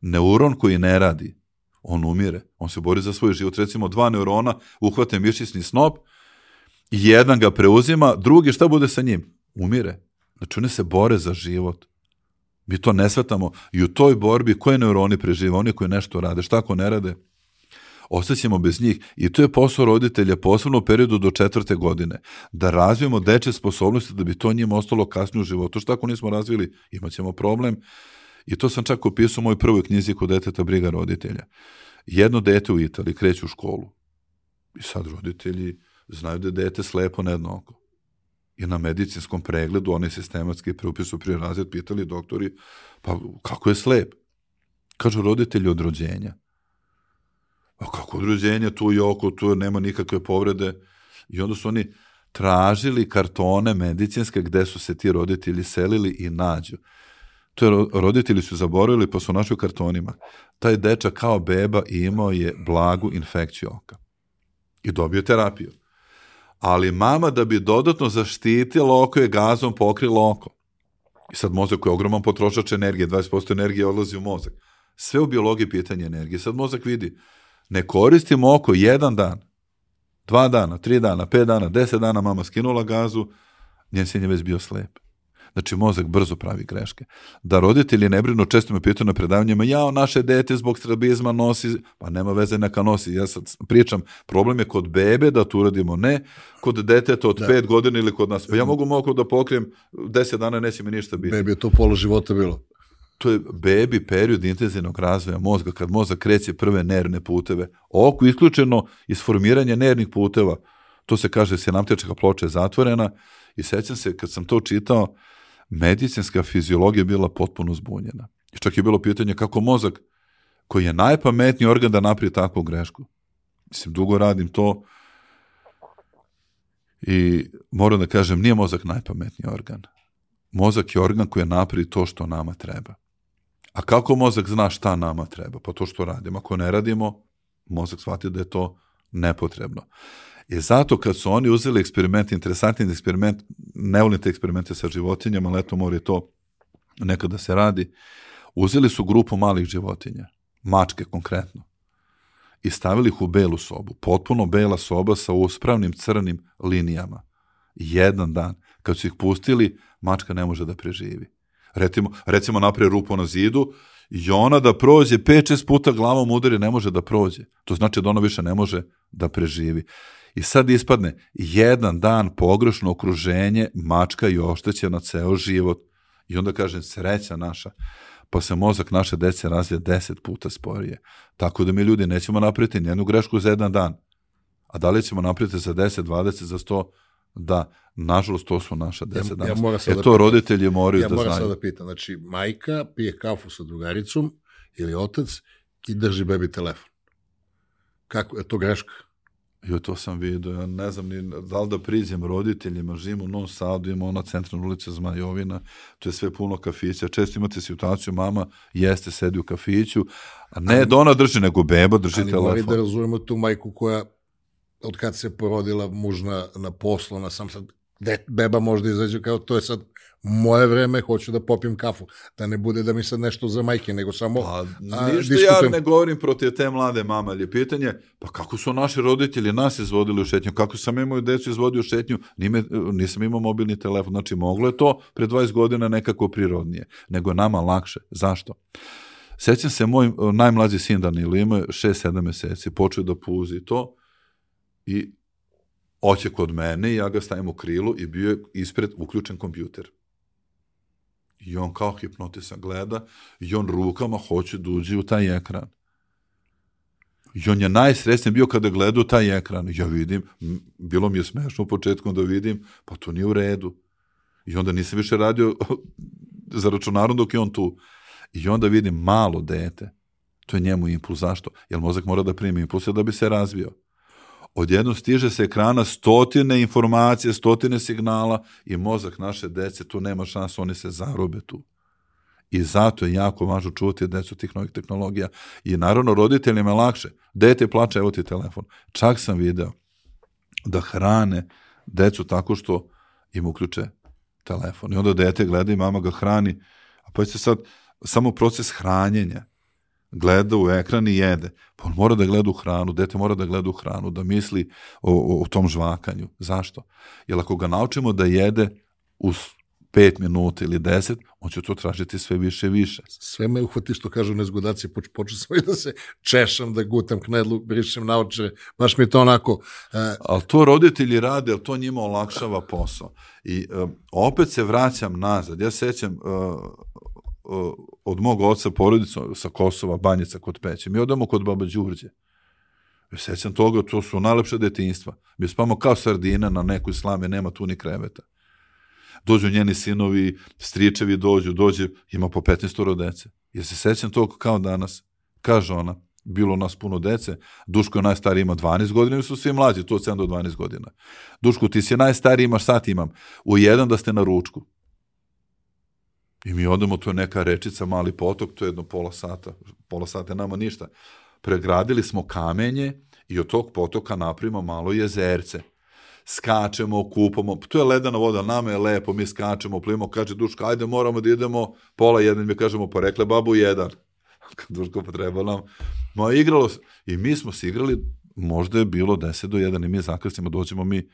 neuron koji ne radi, on umire, on se bori za svoj život. Recimo, dva neurona uhvate mišićni snop, jedan ga preuzima, drugi šta bude sa njim? Umire. Znači, one se bore za život. Mi to ne svetamo. I u toj borbi koje neuroni prežive? Oni koji nešto rade. Šta ako ne rade? Ostaćemo bez njih i to je posao roditelja, posebno u periodu do četvrte godine, da razvijemo deče sposobnosti da bi to njima ostalo kasnije u životu. Što ako nismo razvili, imaćemo problem. I to sam čak opisao u mojoj prvoj knjizi kod deteta briga roditelja. Jedno dete u Italiji kreće u školu. I sad roditelji znaju da je dete slepo na jedno oko. I na medicinskom pregledu, oni sistematski preupisu prije razred, pitali doktori, pa kako je slep? Kažu roditelji od rođenja. A kako udruženje, tu i oko, tu nema nikakve povrede. I onda su oni tražili kartone medicinske gde su se ti roditelji selili i nađu. To je, roditelji su zaboravili pa su našli u kartonima. Taj dečak kao beba imao je blagu infekciju oka. I dobio terapiju. Ali mama da bi dodatno zaštitila oko je gazom pokrila oko. I sad mozak koji je ogroman potrošač energije, 20% energije odlazi u mozak. Sve u biologiji pitanje energije. Sad mozak vidi, ne koristimo oko jedan dan, Dva dana, tri dana, pet dana, deset dana mama skinula gazu, njen sin je već bio slep. Znači, mozak brzo pravi greške. Da roditelji ne brinu, često me pitaju na predavanjima, jao, naše dete zbog strabizma nosi, pa nema veze, neka nosi. Ja sad pričam, problem je kod bebe da to uradimo, ne kod deteta od da. pet godina ili kod nas. Pa ja mogu mogu da pokrijem, deset dana neće mi ništa biti. Bebi je to polo života bilo. To je bebi period intenzivnog razvoja mozga, kad mozak kreće prve nervne puteve. Oko isključeno iz formiranja nervnih puteva, to se kaže sinaptička ploča je zatvorena i sećam se kad sam to čitao, medicinska fiziologija bila potpuno zbunjena. I čak je bilo pitanje kako mozak, koji je najpametniji organ da napravi takvu grešku. Mislim, dugo radim to i moram da kažem, nije mozak najpametniji organ. Mozak je organ koji je napravi to što nama treba. A kako mozak zna šta nama treba? Pa to što radimo. Ako ne radimo, mozak shvati da je to nepotrebno. I zato kad su oni uzeli eksperiment, interesantni eksperiment, ne volim te eksperimente sa životinjama, ali eto mora to nekada se radi, uzeli su grupu malih životinja, mačke konkretno, i stavili ih u belu sobu, potpuno bela soba sa uspravnim crnim linijama. Jedan dan, kad su ih pustili, mačka ne može da preživi. Recimo, recimo napre rupu na zidu i ona da prođe 5-6 puta glavom udari ne može da prođe. To znači da ona više ne može da preživi. I sad ispadne jedan dan pogrešno okruženje, mačka i oštećena ceo život. I onda kažem, sreća naša, pa se mozak naše dece razvija deset puta sporije. Tako da mi ljudi nećemo napraviti nijednu grešku za jedan dan. A da li ćemo napraviti za 10, 20, za 100? Da, nažalost, to su naša deca danas. Ja, ja e da to pitan, roditelji moraju ja da znaju. Ja moram sad da pitam, znači, majka pije kafu sa drugaricom ili otac i drži bebi telefon. Kako je to greška? Jo, to sam vidio, ja ne znam ni da li da priđem roditeljima, živim u Novom Sadu, ima ona centralna ulica Zmajovina, to je sve puno kafića, često imate situaciju, mama jeste, sedi u kafiću, a ne ali, da ona drži, nego beba drži ali telefon. Ali da razumemo tu majku koja od kad se porodila muž na, poslu, na sam sad, beba možda izađe kao to je sad moje vreme, hoću da popim kafu. Da ne bude da mi sad nešto za majke, nego samo pa, ništa ja ne govorim protiv te mlade mame, ali je pitanje, pa kako su naši roditelji nas izvodili u šetnju, kako sam imao decu izvodio u šetnju, nime, nisam imao mobilni telefon, znači moglo je to pre 20 godina nekako prirodnije, nego nama lakše. Zašto? Sećam se, moj najmlađi sin Danilo ima 6-7 meseci, počeo da puzi to i oće kod mene i ja ga stavim u krilu i bio je ispred uključen kompjuter. I on kao hipnotisan gleda i on rukama hoće da uđe u taj ekran. I on je najsrećniji bio kada gleda u taj ekran. Ja vidim, bilo mi je smešno u početku da vidim, pa to nije u redu. I onda nisam više radio *laughs* za računarom dok je on tu. I onda vidim malo dete. To je njemu impuls. Zašto? Jer mozak mora da primi impulse da bi se razvio odjednom stiže se ekrana stotine informacije, stotine signala i mozak naše dece, tu nema šansa, oni se zarobe tu. I zato je jako važno čuvati decu tih novih tehnologija. I naravno roditeljima je lakše. Dete plače, evo ti telefon. Čak sam video da hrane decu tako što im uključe telefon. I onda dete gleda i mama ga hrani. A pa sad samo proces hranjenja gleda u ekran i jede. Pa on mora da gleda u hranu, dete mora da gleda u hranu, da misli o, o, o tom žvakanju. Zašto? Jer ako ga naučimo da jede uz 5 minuta ili 10, on će to tražiti sve više i više. Sve me uhvati što kažu nezgodaci, poč, počeo sam da se češam, da gutam knedlu, brišem naoče, baš mi je to onako... Uh... Ali to roditelji rade, ali to njima olakšava posao. I uh, opet se vraćam nazad. Ja sećam, uh, od mog oca porodica sa Kosova, Banjica kod Peće. Mi odemo kod baba Đurđe. Ja sećam toga, to su najlepše detinjstva. Mi spamo kao sardina na nekoj slame, nema tu ni kreveta. Dođu njeni sinovi, stričevi dođu, dođe, ima po 15 dece. Ja se sećam toga kao danas. Kaže ona, bilo nas puno dece, Duško je najstariji, ima 12 godina, i su svi mlađi, to od 7 do 12 godina. Duško, ti si najstariji, imaš sat imam. U jedan da ste na ručku. I mi odemo, to je neka rečica, mali potok, to je jedno pola sata, pola sata nama ništa. Pregradili smo kamenje i od tog potoka napravimo malo jezerce. Skačemo, kupamo, to je ledana voda, nama je lepo, mi skačemo, plimo, kaže Duška, ajde moramo da idemo pola jedan, mi kažemo, porekle babu jedan. *laughs* Duško potreba nam, ma igralo se, i mi smo se igrali možda je bilo 10 do 1 i mi zakasnimo, dođemo mi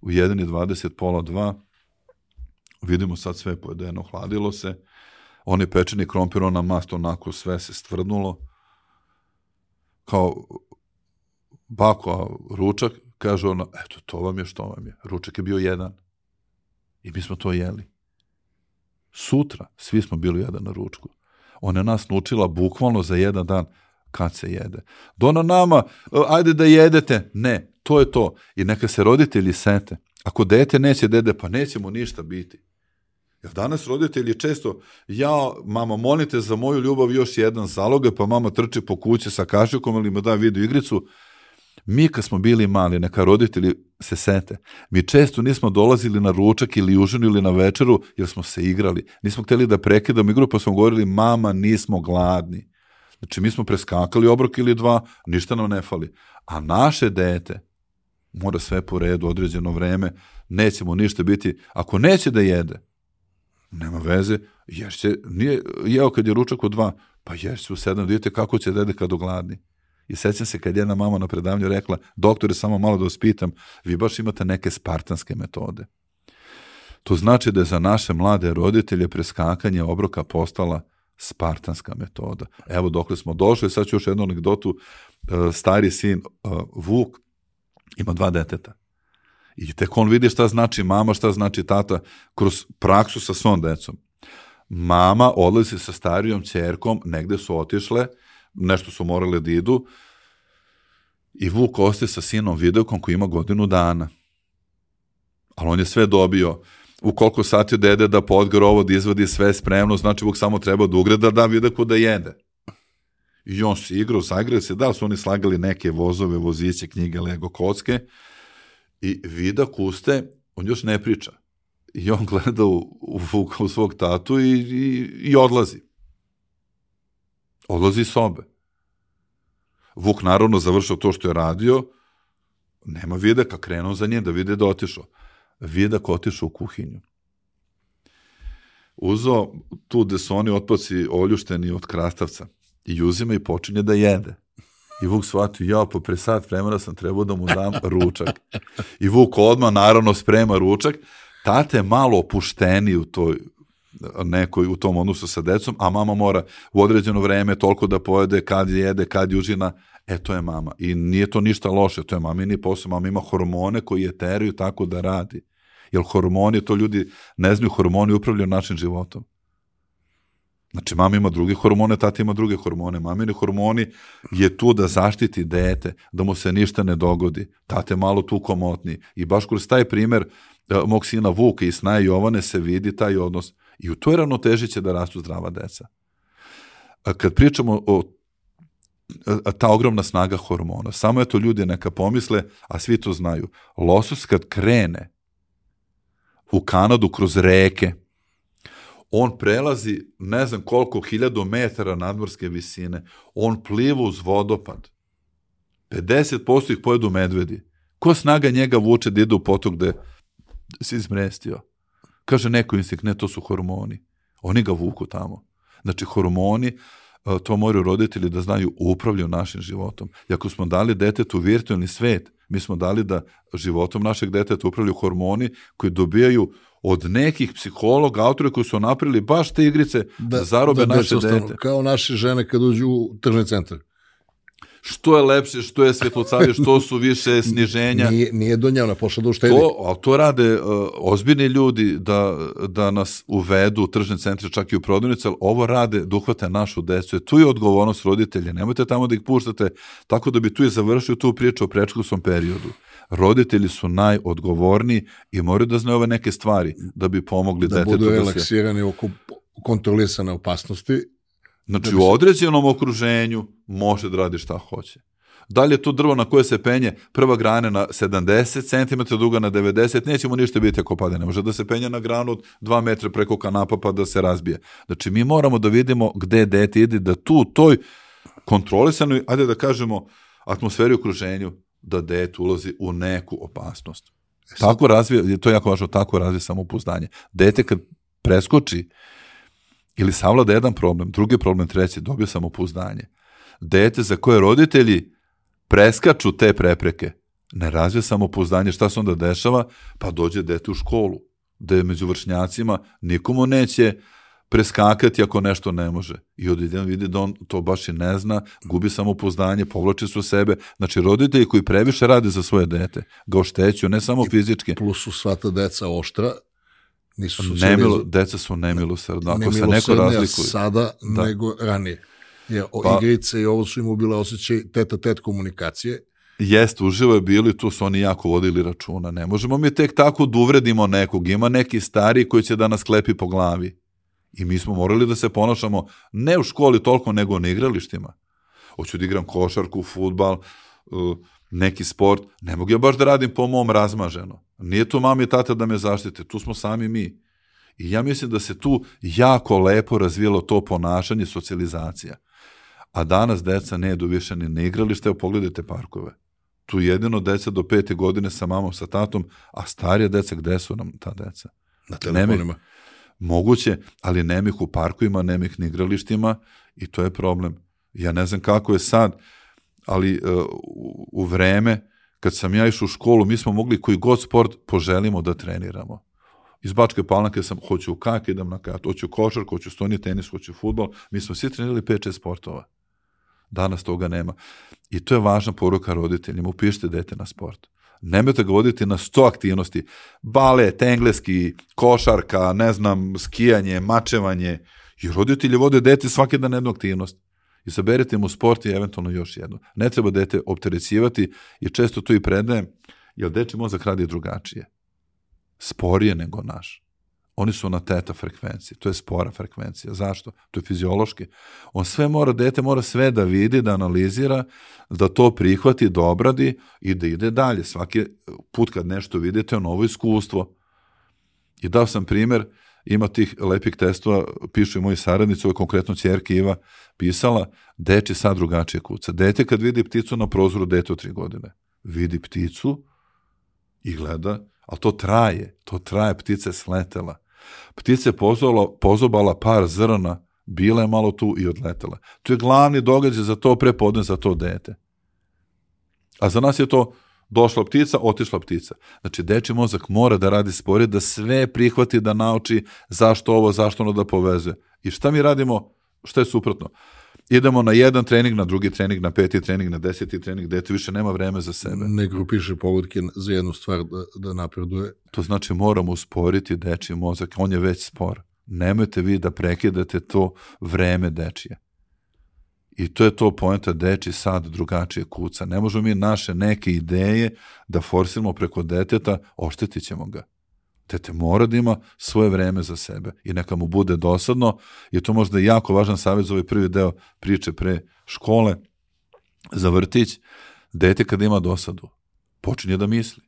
u 1 i 20, pola 2, vidimo sad sve pojedeno, hladilo se, oni pečeni krompir, ona mast, onako sve se stvrdnulo, kao bako, ručak, kaže ona, eto, to vam je što vam je. Ručak je bio jedan. I mi smo to jeli. Sutra svi smo bili jedan na ručku. Ona je nas naučila bukvalno za jedan dan kad se jede. Dona nama, ajde da jedete. Ne, to je to. I neka se roditelji sete. Ako dete neće dede, pa nećemo ništa biti. Jer danas roditelji često, ja, mama, molite za moju ljubav još jedan zaloga, pa mama trči po kući sa kašikom ili ima da video igricu. Mi kad smo bili mali, neka roditelji se sete, mi često nismo dolazili na ručak ili užinu ili na večeru jer smo se igrali. Nismo hteli da prekidamo igru pa smo govorili mama nismo gladni. Znači mi smo preskakali obrok ili dva, ništa nam ne fali. A naše dete mora sve po redu, određeno vreme, nećemo ništa biti. Ako neće da jede, nema veze, jer će, nije jeo kad je ručak u dva, pa jer će u sedam, vidite kako će dede kad ogladni. I sećam se kad jedna mama na predavanju rekla, doktore, samo malo da vas pitam, vi baš imate neke spartanske metode. To znači da je za naše mlade roditelje preskakanje obroka postala spartanska metoda. Evo dokle smo došli, sad ću još jednu anegdotu, e, stari sin e, Vuk ima dva deteta. I tek on vidi šta znači mama, šta znači tata kroz praksu sa svom decom. Mama odlazi sa starijom čerkom, negde su otišle, nešto su morale da idu, i Vuk ostaje sa sinom videokom koji ima godinu dana. Ali on je sve dobio, u koliko sati dede da podgar ovo, da izvadi sve spremno, znači Vuk samo treba da ugreda da videoku da jede. I on se igrao, zagrao se, da su oni slagali neke vozove, voziće, knjige, Lego, kocke, i vida kuste, on još ne priča. I on gleda u, u, u svog tatu i, i, i odlazi. Odlazi iz sobe. Vuk naravno završao to što je radio, nema videka, krenuo za nje da vide da otišao. Vidak otišao u kuhinju. Uzo tu gde su oni otpaci oljušteni od krastavca i uzima i počinje da jede. I Vuk shvatio, ja, po pre sat vremena sam trebao da mu dam ručak. I Vuk odmah, naravno, sprema ručak. Tate malo opušteni u toj nekoj u tom odnosu sa decom, a mama mora u određeno vreme toliko da pojede, kad jede, kad južina, e to je mama. I nije to ništa loše, to je mamini posao, mama ima hormone koji je teraju tako da radi. Jer hormoni, to ljudi ne znaju, hormoni upravljaju našim životom. Znači, mama ima druge hormone, tata ima druge hormone. Mamini hormoni je tu da zaštiti dete, da mu se ništa ne dogodi. Tate malo tu komotni. I baš kroz taj primer uh, mog sina Vuka i Snaja Jovane se vidi taj odnos. I u toj ravnoteži će da rastu zdrava deca. Kad pričamo o ta ogromna snaga hormona, samo je to ljudi neka pomisle, a svi to znaju. Losos kad krene u Kanadu kroz reke, on prelazi ne znam koliko hiljadu metara nadmorske visine, on pliva uz vodopad. 50% ih pojedu medvedi. Ko snaga njega vuče da ide u potok gde si izmrestio? Kaže neko instinkt, ne, to su hormoni. Oni ga vuku tamo. Znači, hormoni, e, to moraju roditelji da znaju, upravljaju našim životom. I ako smo dali detetu virtualni svet, mi smo dali da životom našeg deteta upravljaju hormoni koji dobijaju od nekih psihologa, autora koji su napravili baš te igrice da, da zarobe da naše dete. Kao naše žene kad uđu u tržni centar što je lepše, što je svetlocavije, što su više sniženja. Nije, nije do njena pošla da uštedi. To, ali to rade uh, ozbiljni ljudi da, da nas uvedu u tržne centre, čak i u prodavnice, ali ovo rade da uhvate našu decu. Tu je odgovornost roditelja. Nemojte tamo da ih puštate tako da bi tu i završio tu priču o prečkolskom periodu. Roditelji su najodgovorniji i moraju da znaju ove neke stvari da bi pomogli da detetu. Da budu relaksirani oko kontrolisane opasnosti Znači, da u određenom okruženju može da radi šta hoće. Da li je to drvo na koje se penje prva grana na 70 cm, druga na 90, nećemo ništa biti ako pade. Ne može da se penje na granu od 2 metra preko kanapa pa da se razbije. Znači, mi moramo da vidimo gde dete ide, da tu, toj kontrolisanoj, ajde da kažemo, atmosferi okruženju, da dete ulazi u neku opasnost. E tako razvije, to je jako važno, tako razvije samopouzdanje. Dete kad preskoči ili savlada jedan problem, drugi problem, treći, dobio samopouzdanje. Dete za koje roditelji preskaču te prepreke, ne razvija samopouzdanje, šta se onda dešava? Pa dođe dete u školu, da je među vršnjacima nikomu neće preskakati ako nešto ne može. I odjednom vidi da on to baš i ne zna, gubi samopouzdanje, povlači su sebe. Znači, roditelji koji previše rade za svoje dete, ga oštećuju, ne samo fizički. Plus su sva ta deca oštra, nisu Nemilo, deca su nemilosrdna, ako se neko razlikuje. sada da. nego ranije. Je, o, pa, igrice i ovo su im ubile osjećaj teta-tet komunikacije. Jest, uživo je bili, tu su oni jako vodili računa. Ne možemo mi tek tako da uvredimo nekog. Ima neki stari koji će da nas klepi po glavi. I mi smo morali da se ponašamo ne u školi toliko, nego na igralištima. Hoću da igram košarku, futbal, uh, neki sport. Ne mogu ja baš da radim po mom razmaženo. Nije tu mami i tata da me zaštite, tu smo sami mi. I ja mislim da se tu jako lepo razvijelo to ponašanje, socijalizacija. A danas deca ne jedu više ni na igralište, evo pogledajte parkove. Tu jedino deca do pete godine sa mamom, sa tatom, a starija deca, gde su nam ta deca? Na telefonima. Moguće, ali nema ih u parkovima, nema ih na igralištima i to je problem. Ja ne znam kako je sad, ali uh, u vreme kad sam ja išao u školu, mi smo mogli koji god sport poželimo da treniramo. Iz Bačke Palanke sam, hoću u kak, idem na kak, hoću košarku, hoću stoni tenis, hoću futbol. Mi smo svi trenirali 5-6 sportova. Danas toga nema. I to je važna poruka roditeljima. Upišite dete na sport. Nemojte ga voditi na 100 aktivnosti. Balet, engleski, košarka, ne znam, skijanje, mačevanje. I roditelji vode dete svaki dan jednu aktivnost. Izaberite mu sport i eventualno još jednu. Ne treba dete opterećivati i često to i predajem, jer deči mozak radi drugačije. Sporije nego naš. Oni su na teta frekvenciji, to je spora frekvencija. Zašto? To je fiziološki. On sve mora, dete mora sve da vidi, da analizira, da to prihvati, da obradi i da ide dalje. Svaki put kad nešto vidite, je novo iskustvo. I dao sam primer, ima tih lepih testova, pišu i moji saradnici, ovo konkretno čerke Iva pisala, deči sad drugačije kuca. Dete kad vidi pticu na prozoru, dete od tri godine, vidi pticu i gleda, ali to traje, to traje, ptica je sletela. Ptica je pozobala, pozobala par zrna, bila je malo tu i odletela. To je glavni događaj za to prepodne, za to dete. A za nas je to došla ptica, otišla ptica. Znači, deči mozak mora da radi sporije, da sve prihvati, da nauči zašto ovo, zašto ono da povezuje. I šta mi radimo? Šta je suprotno? idemo na jedan trening, na drugi trening, na peti trening, na deseti trening, dete više nema vreme za sebe. Ne grupiše povodke za jednu stvar da, da napreduje. To znači moramo usporiti dečiji mozak, on je već spor. Nemojte vi da prekidate to vreme dečije. I to je to poenta deči sad drugačije kuca. Ne možemo mi naše neke ideje da forsiramo preko deteta, oštetit ćemo ga. Dete mora da ima svoje vreme za sebe i neka mu bude dosadno i to možda je jako važan savjet za ovaj prvi deo priče pre škole za vrtić. Dete kada ima dosadu, počinje da misli.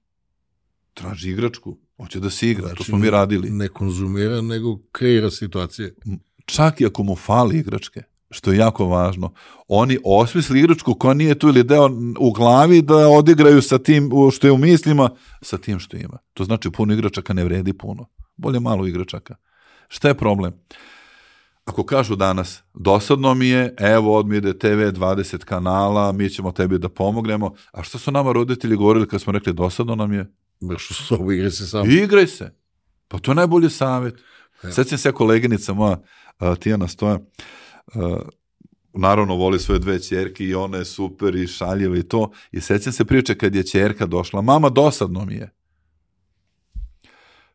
Traži igračku, hoće da se igra, znači, to smo mi radili. Ne konzumira, nego kreira situacije. Čak i ako mu fali igračke, što je jako važno. Oni osmisli igračku koja nije tu ili deo u glavi da odigraju sa tim što je u mislima, sa tim što ima. To znači puno igračaka ne vredi puno. Bolje malo igračaka. Šta je problem? Ako kažu danas, dosadno mi je, evo od mi ide TV 20 kanala, mi ćemo tebi da pomognemo, a što su nama roditelji govorili kad smo rekli dosadno nam je? Što su ovo, igraj se samo. Igraj se. Pa to je najbolji savjet. Sećam se koleginica moja, Tijana Stoja, naravno voli svoje dve ćerke i ona je super i šaljiva i to. I sećam se priče kad je ćerka došla, mama dosadno mi je.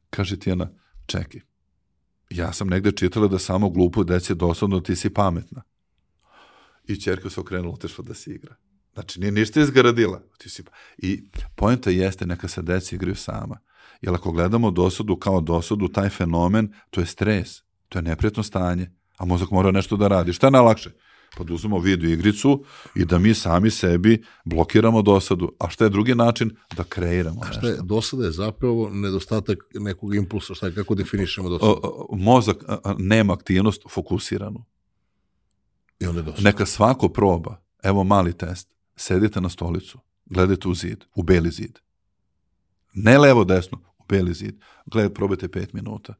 Kaže Tijana, čekaj, ja sam negde čitala da samo glupo deci dosadno, ti si pametna. I ćerka se okrenula, tešla da se igra. Znači, nije ništa izgradila. Ti si... Pa- I poenta jeste, neka se deca igraju sama. Jer ako gledamo dosadu kao dosadu, taj fenomen, to je stres, to je neprijatno stanje a mozak mora nešto da radi. Šta je najlakše? Pa da uzmemo video igricu i da mi sami sebi blokiramo dosadu. A šta je drugi način? Da kreiramo nešto. A šta je, dosada je zapravo nedostatak nekog impulsa, šta je, kako definišemo dosadu? Mozak nema aktivnost fokusiranu. I onda je dosada. Neka svako proba, evo mali test, sedite na stolicu, gledajte u zid, u beli zid. Ne levo desno, u beli zid. Gledajte, probajte pet minuta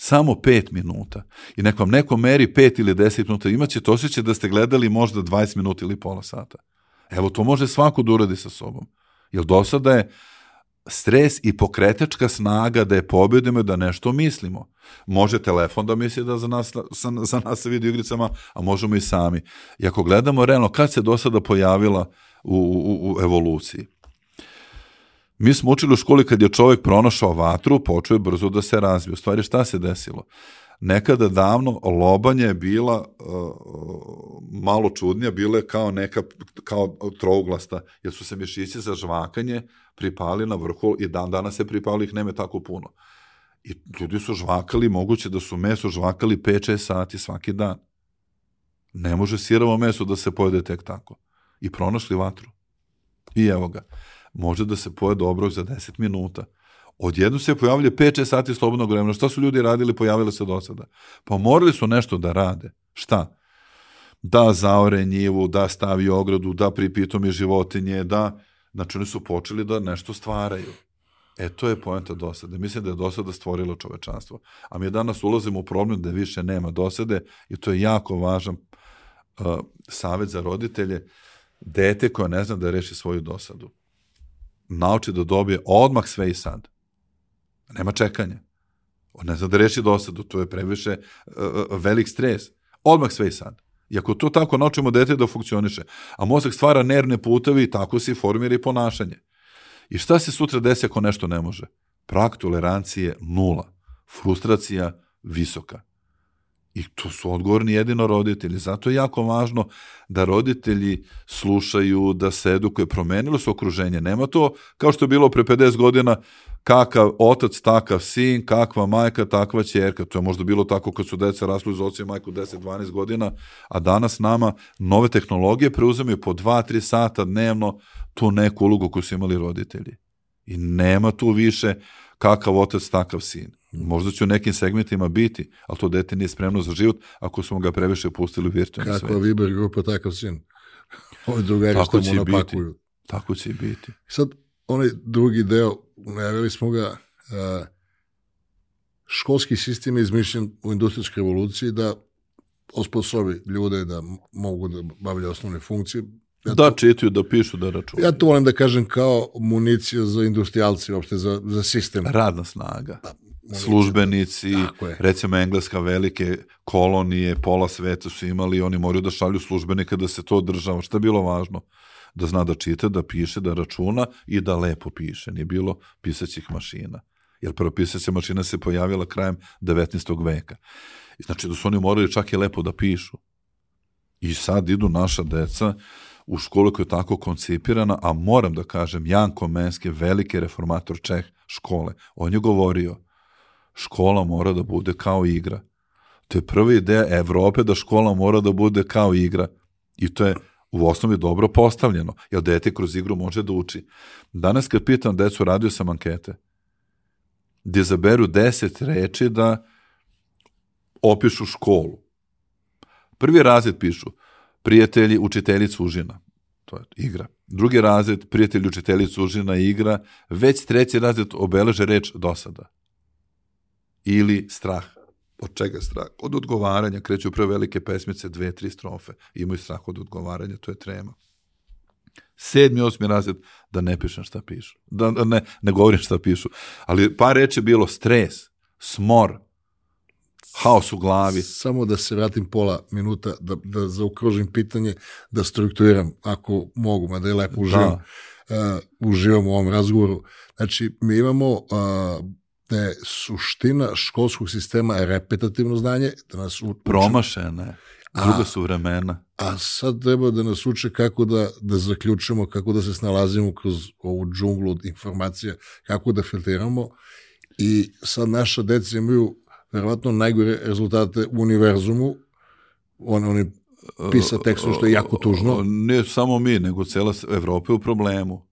Samo 5 minuta. I nek vam neko meri 5 ili 10 minuta, imaćete osjećaj da ste gledali možda 20 minuta ili pola sata. Evo, to može svako da uradi sa sobom. Jer do sada je stres i pokretačka snaga da je pobedimo da nešto mislimo. Može telefon da misli da za nas, sa, za nas se vidi u igricama, a možemo i sami. I ako gledamo realno, kad se do sada pojavila u, u, u evoluciji? Mi smo učili u školi kad je čovjek pronašao vatru, počeo je brzo da se razvije. U stvari šta se desilo? Nekada davno lobanja je bila uh, malo čudnija, bila je kao neka kao trouglasta, jer su se mišići za žvakanje pripali na vrhu i dan danas se pripali, ih nema tako puno. I ljudi su žvakali, moguće da su meso žvakali 5-6 sati svaki dan. Ne može sirovo meso da se pojede tek tako. I pronašli vatru. I evo ga. Može da se pojede obrok za 10 minuta. Odjedno se pojavlja 5-6 sati slobodnog vremena. Šta su ljudi radili, pojavili se do sada? Pa morali su nešto da rade. Šta? Da zaore njivu, da stavi ogradu, da pripitomi životinje, da... Znači, oni su počeli da nešto stvaraju. E, to je poenta dosade. Mislim da je dosada stvorila čovečanstvo. A mi danas ulazimo u problem da više nema dosade i to je jako važan uh, savet za roditelje. Dete koje ne zna da reši svoju dosadu. Nauči da dobije odmah sve i sad. Nema čekanja. On ne zna da reši dosadu, to je previše uh, velik stres. Odmah sve i sad. I ako to tako naučimo dete da funkcioniše, a mozak stvara nervne putevi tako se formira i ponašanje. I šta se sutra desi ako nešto ne može? Prag tolerancije nula. Frustracija visoka. I tu su odgovorni jedino roditelji. Zato je jako važno da roditelji slušaju, da se edukuje. Promenilo su okruženje. Nema to kao što je bilo pre 50 godina kakav otac, takav sin, kakva majka, takva ćerka. To je možda bilo tako kad su deca rasli uz oca i majku 10-12 godina, a danas nama nove tehnologije preuzemaju po 2-3 sata dnevno tu neku ulogu koju su imali roditelji. I nema tu više kakav otac, takav sin. Možda će u nekim segmentima biti, ali to dete nije spremno za život ako smo ga previše pustili u virtualni svet. Kakva Viber grupa, takav sin. Ovi drugari što mu napakuju. Biti. Tako će i biti. Sad, onaj drugi deo, najavili smo ga, a, školski sistem je izmišljen u industrijskoj revoluciji da osposobi ljude da mogu da bavljaju osnovne funkcije. Ja da to, čitaju, da pišu, da računaju. Ja to volim da kažem kao municija za industrijalce, uopšte za, za sistem. Radna snaga. Da, službenici, recimo engleska velike kolonije, pola sveta su imali, oni moraju da šalju službenike da se to održava. Šta je bilo važno? Da zna da čita, da piše, da računa i da lepo piše. Nije bilo pisaćih mašina. Jer prvo pisaća mašina se pojavila krajem 19. veka. I znači da su oni morali čak i lepo da pišu. I sad idu naša deca u školu koja je tako koncipirana, a moram da kažem, Janko Menski, veliki reformator Čeh škole, on je govorio, škola mora da bude kao igra. To je prva ideja Evrope da škola mora da bude kao igra. I to je u osnovi dobro postavljeno, jer dete kroz igru može da uči. Danas kad pitam decu, radio sam ankete, gdje zaberu deset reči da opišu školu. Prvi razred pišu prijatelji, učiteljica užina. To je igra. Drugi razred, prijatelji, učiteljica užina igra. Već treći razred obeleže reč dosada ili strah. Od čega strah? Od odgovaranja. Kreću prve velike pesmice, dve, tri strofe. Imaju strah od odgovaranja, to je trema. Sedmi, osmi razred, da ne pišem šta pišu. Da, da ne, ne govorim šta pišu. Ali par reči je bilo stres, smor, haos u glavi. Samo da se vratim pola minuta, da, da zaokružim pitanje, da strukturiram, ako mogu, mada je lepo uživam, da. uh, uživam u ovom razgovoru. Znači, mi imamo uh, da je suština školskog sistema repetativno znanje, da nas uče... Promašene, druga su vremena. A sad treba da nas uče kako da, da zaključimo, kako da se snalazimo kroz ovu džunglu od informacija, kako da filtriramo i sad naša deca imaju verovatno najgore rezultate u univerzumu, on, oni pisa tekstu što je jako tužno. Ne samo mi, nego cela Evropa je u problemu.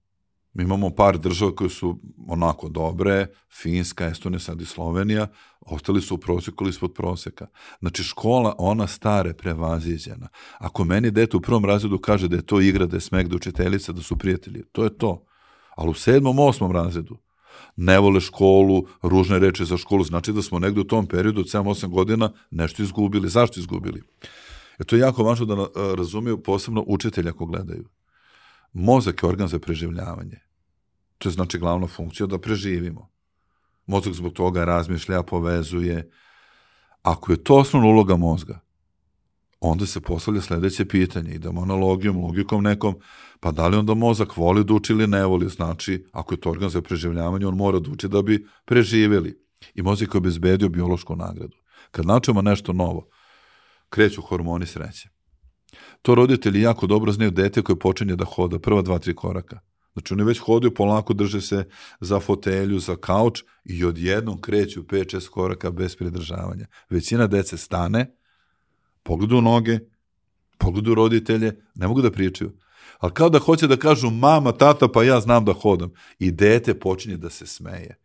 Mi imamo par država koje su onako dobre, Finska, Estonija, sad i Slovenija, ostali su u proseku ili ispod proseka. Znači škola, ona stare, prevaziđena. Ako meni dete u prvom razredu kaže da je to igra, da je smek, da učiteljica, da su prijatelji, to je to. Ali u sedmom, osmom razredu, ne vole školu, ružne reči za školu, znači da smo negde u tom periodu od 7-8 godina nešto izgubili. Zašto izgubili? E to je jako važno da na- razumiju posebno učitelja ako gledaju. Mozak je organ za preživljavanje. To je znači glavna funkcija da preživimo. Mozak zbog toga razmišlja, povezuje. Ako je to osnovna uloga mozga, onda se postavlja sledeće pitanje. Idemo analogijom, logikom nekom, pa da li onda mozak voli da uči ili ne voli? Znači, ako je to organ za preživljavanje, on mora da uči da bi preživeli. I mozak je obezbedio biološku nagradu. Kad naučimo nešto novo, kreću hormoni sreće. To roditelji jako dobro znaju dete koje počinje da hoda, prva dva, tri koraka. Znači oni već hodaju, polako drže se za fotelju, za kauč i odjednom kreću 5-6 koraka bez pridržavanja. Većina dece stane, pogledu noge, pogledu roditelje, ne mogu da pričaju. Ali kao da hoće da kažu mama, tata, pa ja znam da hodam. I dete počinje da se smeje.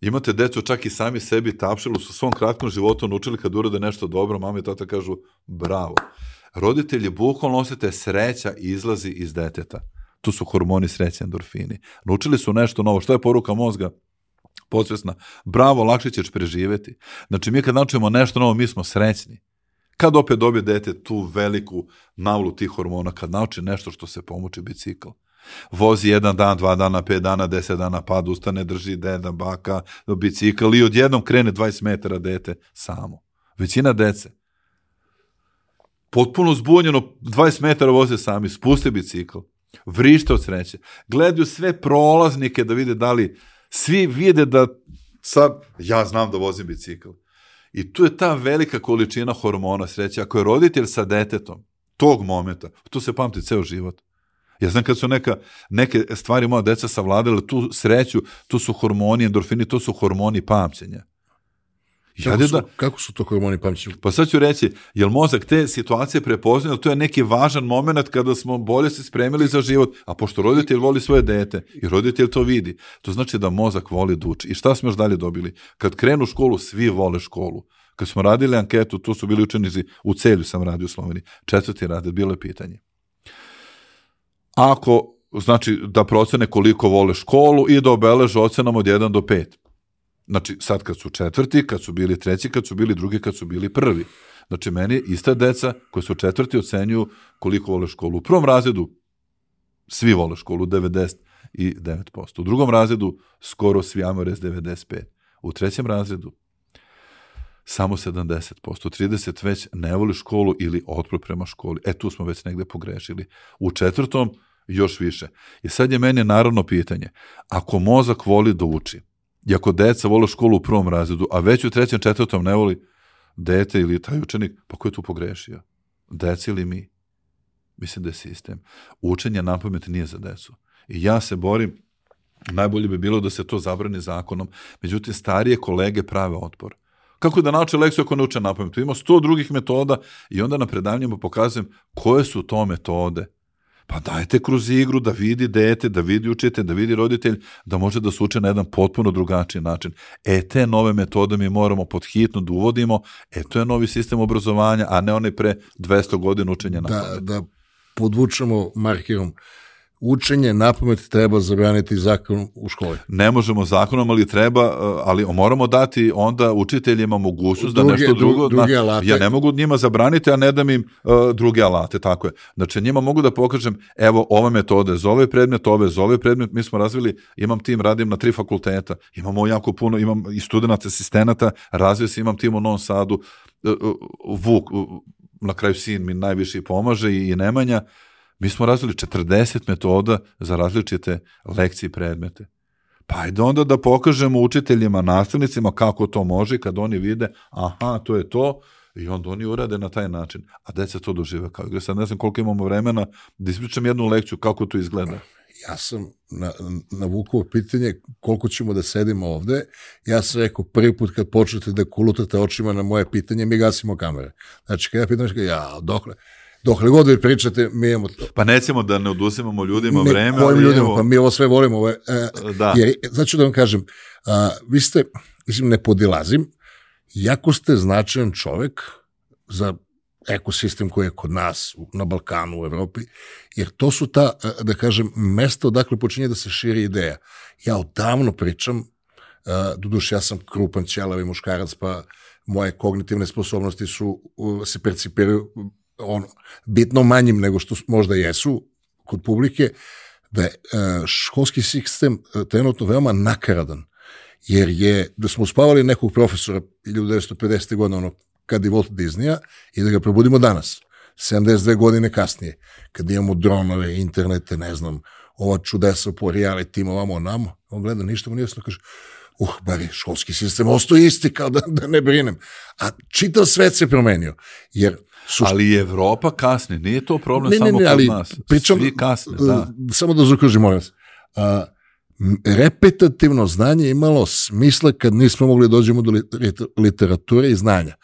Imate decu čak i sami sebi tapšali su svom kratkom životu naučili kad urade nešto dobro, mama i tata kažu bravo. Roditelji bukvalno osete sreća izlazi iz deteta. Tu su hormoni sreće, endorfini. Naučili su nešto novo. Šta je poruka mozga? Podsvesna. Bravo, lakše ćeš preživeti. Znači, mi kad naučimo nešto novo, mi smo srećni. Kad opet dobije dete tu veliku navlu tih hormona, kad nauči nešto što se pomuči bicikl. Vozi jedan dan, dva dana, pet dana, deset dana, pad, ustane, drži deda, baka, bicikl i odjednom krene 20 metara dete samo. Većina dece. Potpuno zbunjeno, 20 metara voze sami, spuste bicikl, vrište od sreće. Gledaju sve prolaznike da vide da li, svi vide da sad, ja znam da vozim bicikl. I tu je ta velika količina hormona sreće. Ako je roditelj sa detetom, tog momenta, to se pamti ceo život. Ja znam kad su neka, neke stvari moja deca savladale, tu sreću, tu su hormoni, endorfini, to su hormoni pamćenja. Ja Kako su, da, kako su to hormoni pamćenja? pa sad ću reći, jel mozak te situacije prepoznaje, to je neki važan moment kada smo bolje se spremili za život, a pošto roditelj voli svoje dete i roditelj to vidi, to znači da mozak voli da uči. I šta smo još dalje dobili? Kad krenu u školu, svi vole školu. Kad smo radili anketu, tu su bili učenici, u celju sam radio u Sloveniji, četvrti rade, bilo je pitanje. Ako, znači, da procene koliko vole školu i da obeleže ocenama od 1 do 5. Znači, sad kad su četvrti, kad su bili treći, kad su bili drugi, kad su bili prvi. Znači, meni ista deca koji su četvrti ocenjuju koliko vole školu. U prvom razredu svi vole školu, 99%. U drugom razredu skoro svi amores 95%. U trećem razredu samo 70%. 30 već ne voli školu ili otpor prema školi. E, tu smo već negde pogrešili. U četvrtom još više. I sad je meni naravno pitanje, ako mozak voli da uči, i ako deca vole školu u prvom razredu, a već u trećem, četvrtom ne voli dete ili taj učenik, pa ko je tu pogrešio? Deca ili mi? Mislim da je sistem. Učenje na pamet nije za decu. I ja se borim, najbolje bi bilo da se to zabrani zakonom, međutim starije kolege prave otpor. Kako da nauče lekciju ako ne uče na pamet? Ima sto drugih metoda i onda na predavanjima pokazujem koje su to metode. Pa dajte kroz igru da vidi dete, da vidi učitelj, da vidi roditelj, da može da se uče na jedan potpuno drugačiji način. E, te nove metode mi moramo pod hitno da uvodimo, e, to je novi sistem obrazovanja, a ne onaj pre 200 godina učenja na Da, da podvučemo markerom. Učenje na pamet treba zabraniti zakon u školi. Ne možemo zakonom, ali treba, uh, ali moramo dati onda učiteljima mogućnost da Druge- nešto dru- drugo... druge na- alate. Ja ne mogu njima zabraniti, a ne dam im uh, druge alate, tako je. Znači, njima mogu da pokažem, evo, ove metode za ovaj predmet, ove za ovaj predmet, mi smo razvili, imam tim, radim na tri fakulteta, imamo jako puno, imam i studenta, asistenata, razvio se, imam tim u Novom Sadu, uh, uh, Vuk, uh, na kraju sin mi najviše pomaže i, i Nemanja, mi smo razvili 40 metoda za različite lekcije i predmete. Pa ajde onda da pokažemo učiteljima, nastavnicima kako to može, kad oni vide, aha, to je to, i onda oni urade na taj način. A deca to dožive kao igre. Sad ne znam koliko imamo vremena da ispričam jednu lekciju kako to izgleda. Ja sam na, na Vukovo pitanje koliko ćemo da sedimo ovde. Ja sam rekao prvi put kad počnete da kulutate očima na moje pitanje, mi gasimo kamere. Znači, kad ja pitam, ja, dokle, dokle god vi pričate, mi imamo to. Pa nećemo da ne oduzimamo ljudima Ne, vreme, kojim ali ljudima, evo, pa mi ovo sve volimo. Ovo, e, Da. Jer, znači da vam kažem, a, vi ste, mislim, ne podilazim, jako ste značajan čovek za ekosistem koji je kod nas, na Balkanu, u Evropi, jer to su ta, da kažem, mesta odakle počinje da se širi ideja. Ja odavno pričam, doduš ja sam krupan, ćelavi muškarac, pa moje kognitivne sposobnosti su, se percipiraju ono, bitno manjim nego što možda jesu kod publike, da je školski sistem trenutno veoma nakaradan, jer je, da smo uspavali nekog profesora 1950. godina, ono, kad je Walt Disneya, i da ga probudimo danas, 72 godine kasnije, kad imamo dronove, internete, ne znam, ova čudesa po reality, ovamo, namo, on gleda, ništa mu nije jasno, kaže, uh, bar je školski sistem ostao isti, kao da, da ne brinem. A čitav svet se promenio, jer Su... Ali Evropa kasni, nije to problem ne, samo ne, ne, ali kod nas. Pričam, Svi kasne, da. Samo da zaokružim, molim vas. A, repetativno znanje imalo smisla kad nismo mogli da dođemo do literature i znanja.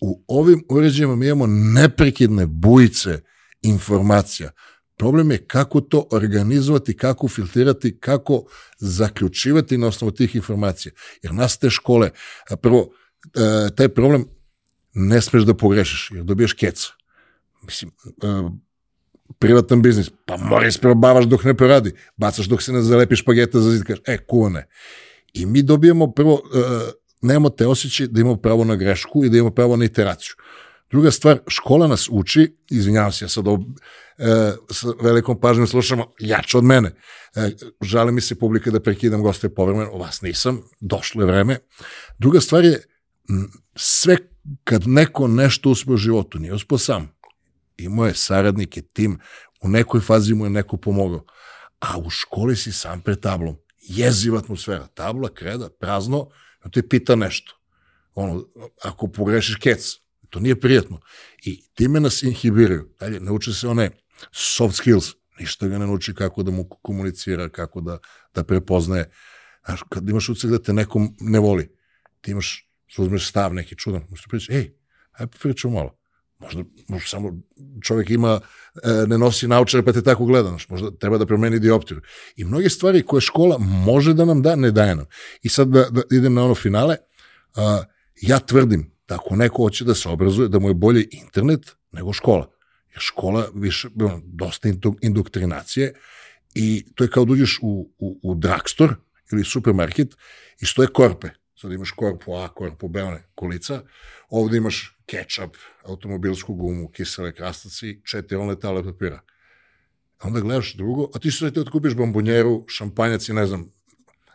U ovim uređajima mi imamo neprekidne bujice informacija. Problem je kako to organizovati, kako filtrirati, kako zaključivati na osnovu tih informacija. Jer nas te škole, prvo, e, taj problem ne smeš da pogrešiš, jer dobiješ keca. Mislim, uh, privatan biznis, pa mora isprobavaš dok ne poradi, bacaš dok se ne zalepi špageta za zid, kažeš, e, kune. I mi dobijemo prvo, uh, nemamo te osjećaj da imamo pravo na grešku i da imamo pravo na iteraciju. Druga stvar, škola nas uči, izvinjavam se, ja sad ovo, e, sa velikom pažnjom slušamo, jače od mene. E, žali mi se publika da prekidam goste povremeno, vas nisam, došlo je vreme. Druga stvar je, sve kad neko nešto uspe u životu, nije uspio sam. Imao je saradnike, tim, u nekoj fazi mu je neko pomogao. A u školi si sam pred tablom. Jeziva atmosfera. Tabla, kreda, prazno, on te pita nešto. Ono, ako pogrešiš kec, to nije prijetno. I time nas inhibiraju. Dalje, nauči se one soft skills. Ništa ga ne nauči kako da mu komunicira, kako da, da prepoznaje. Znaš, kad imaš ucek da te nekom ne voli, ti imaš uzmeš stav neki čudan, možeš pričati, ej, ajde pričamo malo. Možda, možda samo čovjek ima, e, ne nosi naučare pa te tako gleda, možda treba da promeni dioptiju. I mnoge stvari koje škola može da nam da, ne daje nam. I sad da, da idem na ono finale, a, ja tvrdim da ako neko hoće da se obrazuje, da mu je bolje internet nego škola. Jer škola više, ono, dosta indoktrinacije i to je kao da uđeš u, u, u drugstore ili supermarket i stoje korpe sad imaš korpu A, korpu B, one kolica, ovde imaš ketchup, automobilsku gumu, kisele krastaci, četiri one tale papira. A onda gledaš drugo, a ti se da kupiš bombonjeru, šampanjac i ne znam,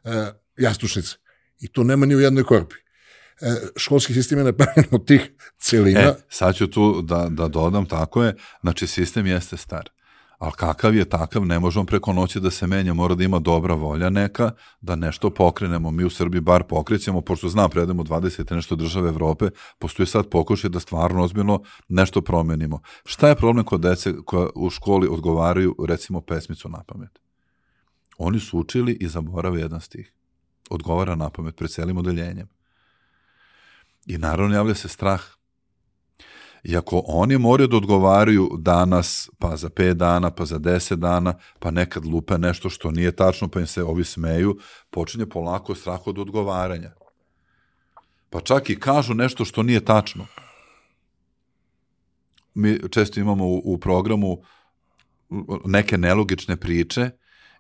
e, jastučnice. I to nema ni u jednoj korpi. E, školski sistem je napravljen od tih celina. E, sad ću tu da, da dodam, tako je, znači sistem jeste star ali kakav je takav, ne možemo preko noći da se menja, mora da ima dobra volja neka, da nešto pokrenemo. Mi u Srbiji bar pokrećemo, pošto znam, predemo 20 nešto države Evrope, postoji sad pokušaj da stvarno ozbiljno nešto promenimo. Šta je problem kod dece koja u školi odgovaraju, recimo, pesmicu na pamet? Oni su učili i zaborave jedan stih. Odgovara na pamet pred celim odeljenjem. I naravno javlja se strah I ako oni moraju da odgovaraju danas, pa za 5 dana, pa za 10 dana, pa nekad lupe nešto što nije tačno, pa im se ovi smeju, počinje polako strah od odgovaranja. Pa čak i kažu nešto što nije tačno. Mi često imamo u, u programu neke nelogične priče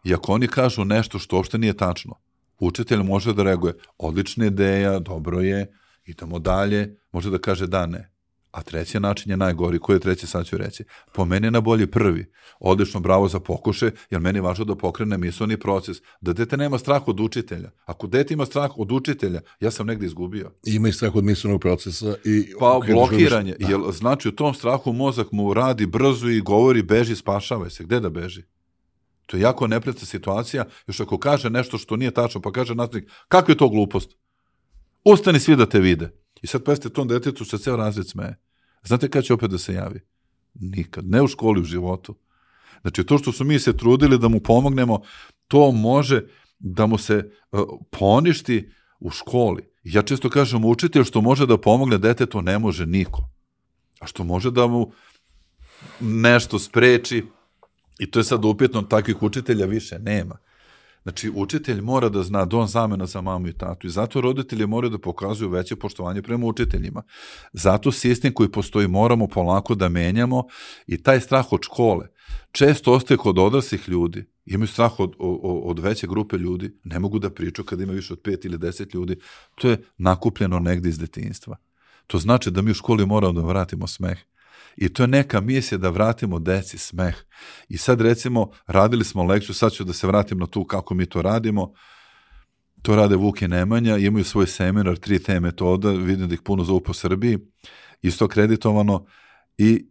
i ako oni kažu nešto što uopšte nije tačno, učitelj može da reaguje, odlična ideja, dobro je, idemo dalje, može da kaže da, ne. A treći način je najgori. Koji je treći, sad ću reći. Po meni je na bolji prvi. Odlično, bravo za pokuše, jer meni je važno da pokrene misloni proces. Da dete nema strah od učitelja. Ako dete ima strah od učitelja, ja sam negde izgubio. Ima i strah od mislonog procesa. I pa blokiranje. Da. Jer, znači, u tom strahu mozak mu radi brzo i govori beži, spašavaj se. Gde da beži? To je jako nepredsta situacija. Još ako kaže nešto što nije tačno, pa kaže nastavnik, kakva je to glupost? Ustani svi da te vide. I sad pazite, tom detetu se ceo razred smeje. Znate kada će opet da se javi? Nikad. Ne u školi, u životu. Znači, to što su mi se trudili da mu pomognemo, to može da mu se uh, poništi u školi. Ja često kažem, učitelj što može da pomogne detetu, ne može niko. A što može da mu nešto spreči, i to je sad upjetno, takvih učitelja više nema. Znači, učitelj mora da zna da on zamena za mamu i tatu i zato roditelji moraju da pokazuju veće poštovanje prema učiteljima. Zato sistem koji postoji moramo polako da menjamo i taj strah od škole često ostaje kod odraslih ljudi, imaju strah od, od, od veće grupe ljudi, ne mogu da priču kad ima više od pet ili deset ljudi, to je nakupljeno negde iz detinjstva. To znači da mi u školi moramo da vratimo smeh. I to je neka misija da vratimo deci smeh. I sad recimo, radili smo lekciju, sad ću da se vratim na tu kako mi to radimo, to rade Vuk i Nemanja, imaju svoj seminar, tri te metoda, vidim da ih puno zovu po Srbiji, isto kreditovano i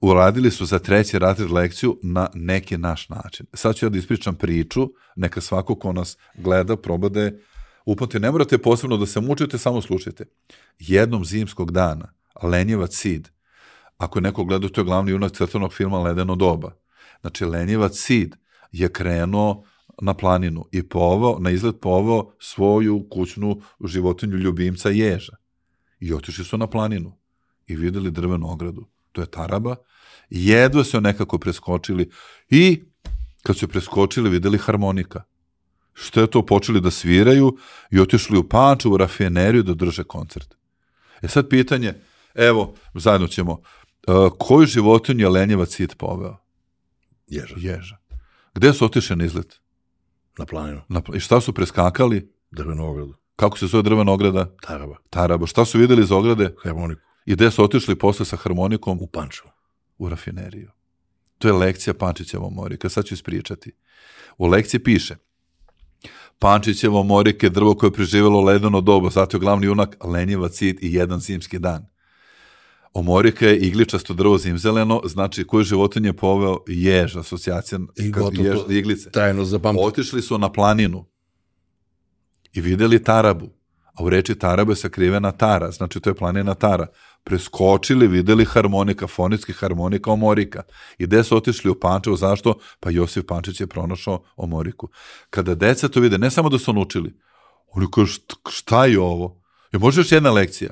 uradili su za treći razred lekciju na neki naš način. Sad ću ja da ispričam priču, neka svako ko nas gleda proba da je. Ne morate posebno da se mučite, samo slušajte. Jednom zimskog dana, Lenjevac Sid, ako je neko gleda, to je glavni junak crtanog filma Ledeno doba. Znači, Lenjevac Sid je krenuo na planinu i povao, na izgled povao svoju kućnu životinju ljubimca ježa. I otišli su na planinu i videli drvenu ogradu. To je Taraba. Jedva se nekako preskočili i kad su preskočili videli harmonika. Što je to počeli da sviraju i otišli u Panču, u rafineriju da drže koncert. E sad pitanje, evo, zajedno ćemo, koju životinju je Lenjevac Cid poveo? Ježa. Ježa. Gde su otišli na izlet? Na planinu. Na, I šta su preskakali? Drvenu ogradu. Kako se zove drvena ograda? Taraba. Taraba. Šta su videli iz ograde? Harmoniku. I gde su otišli posle sa harmonikom? U Pančevu. U rafineriju. To je lekcija Pančićevo morika. Sad ću ispričati. U lekciji piše Pančićevo morike, drvo koje je preživjelo ledeno dobo, zato je glavni junak lenjeva cit i jedan zimski dan. Omorika je igličasto drvo zimzeleno, znači koju životinje poveo jež, asocijacija I kad gotovo jež, to iglice. Trajno zapamtio. Otišli su na planinu i videli Tarabu, a u reči Tarabu je sakrivena Tara, znači to je planina Tara. Preskočili, videli harmonika, fonetski harmonika Omorika. I gde su otišli u Pančevo, zašto? Pa Josif Pančić je pronašao Omoriku. Kada deca to vide, ne samo da su naučili, oni kažu "Št- šta je ovo? Je može još jedna lekcija?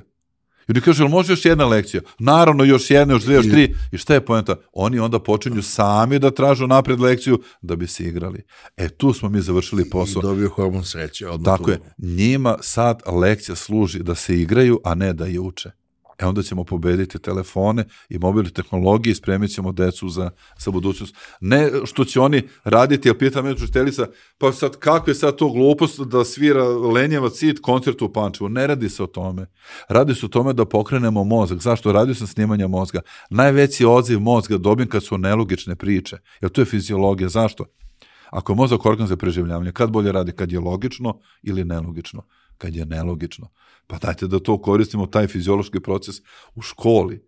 I oni kažu, jel može još jedna lekcija? Naravno, još jedna, još dve, još tri. I šta je poenta? Oni onda počinju sami da tražu napred lekciju da bi se igrali. E, tu smo mi završili posao. I dobio hormon sreće. Odmah Tako tu. je. Njima sad lekcija služi da se igraju, a ne da je uče. E onda ćemo pobediti telefone i mobilne tehnologije i spremit ćemo decu za, za budućnost. Ne što će oni raditi, a pita me učiteljica, pa sad kako je sad to glupost da svira Lenjeva cit koncert u Pančevu? Ne radi se o tome. Radi se o tome da pokrenemo mozak. Zašto? Radio sam snimanja mozga. Najveći odziv mozga dobim kad su nelogične priče. Jer to je fiziologija. Zašto? Ako je mozak organ za preživljavanje, kad bolje radi? Kad je logično ili nelogično? Kad je nelogično. Pa dajte da to koristimo, taj fiziološki proces u školi.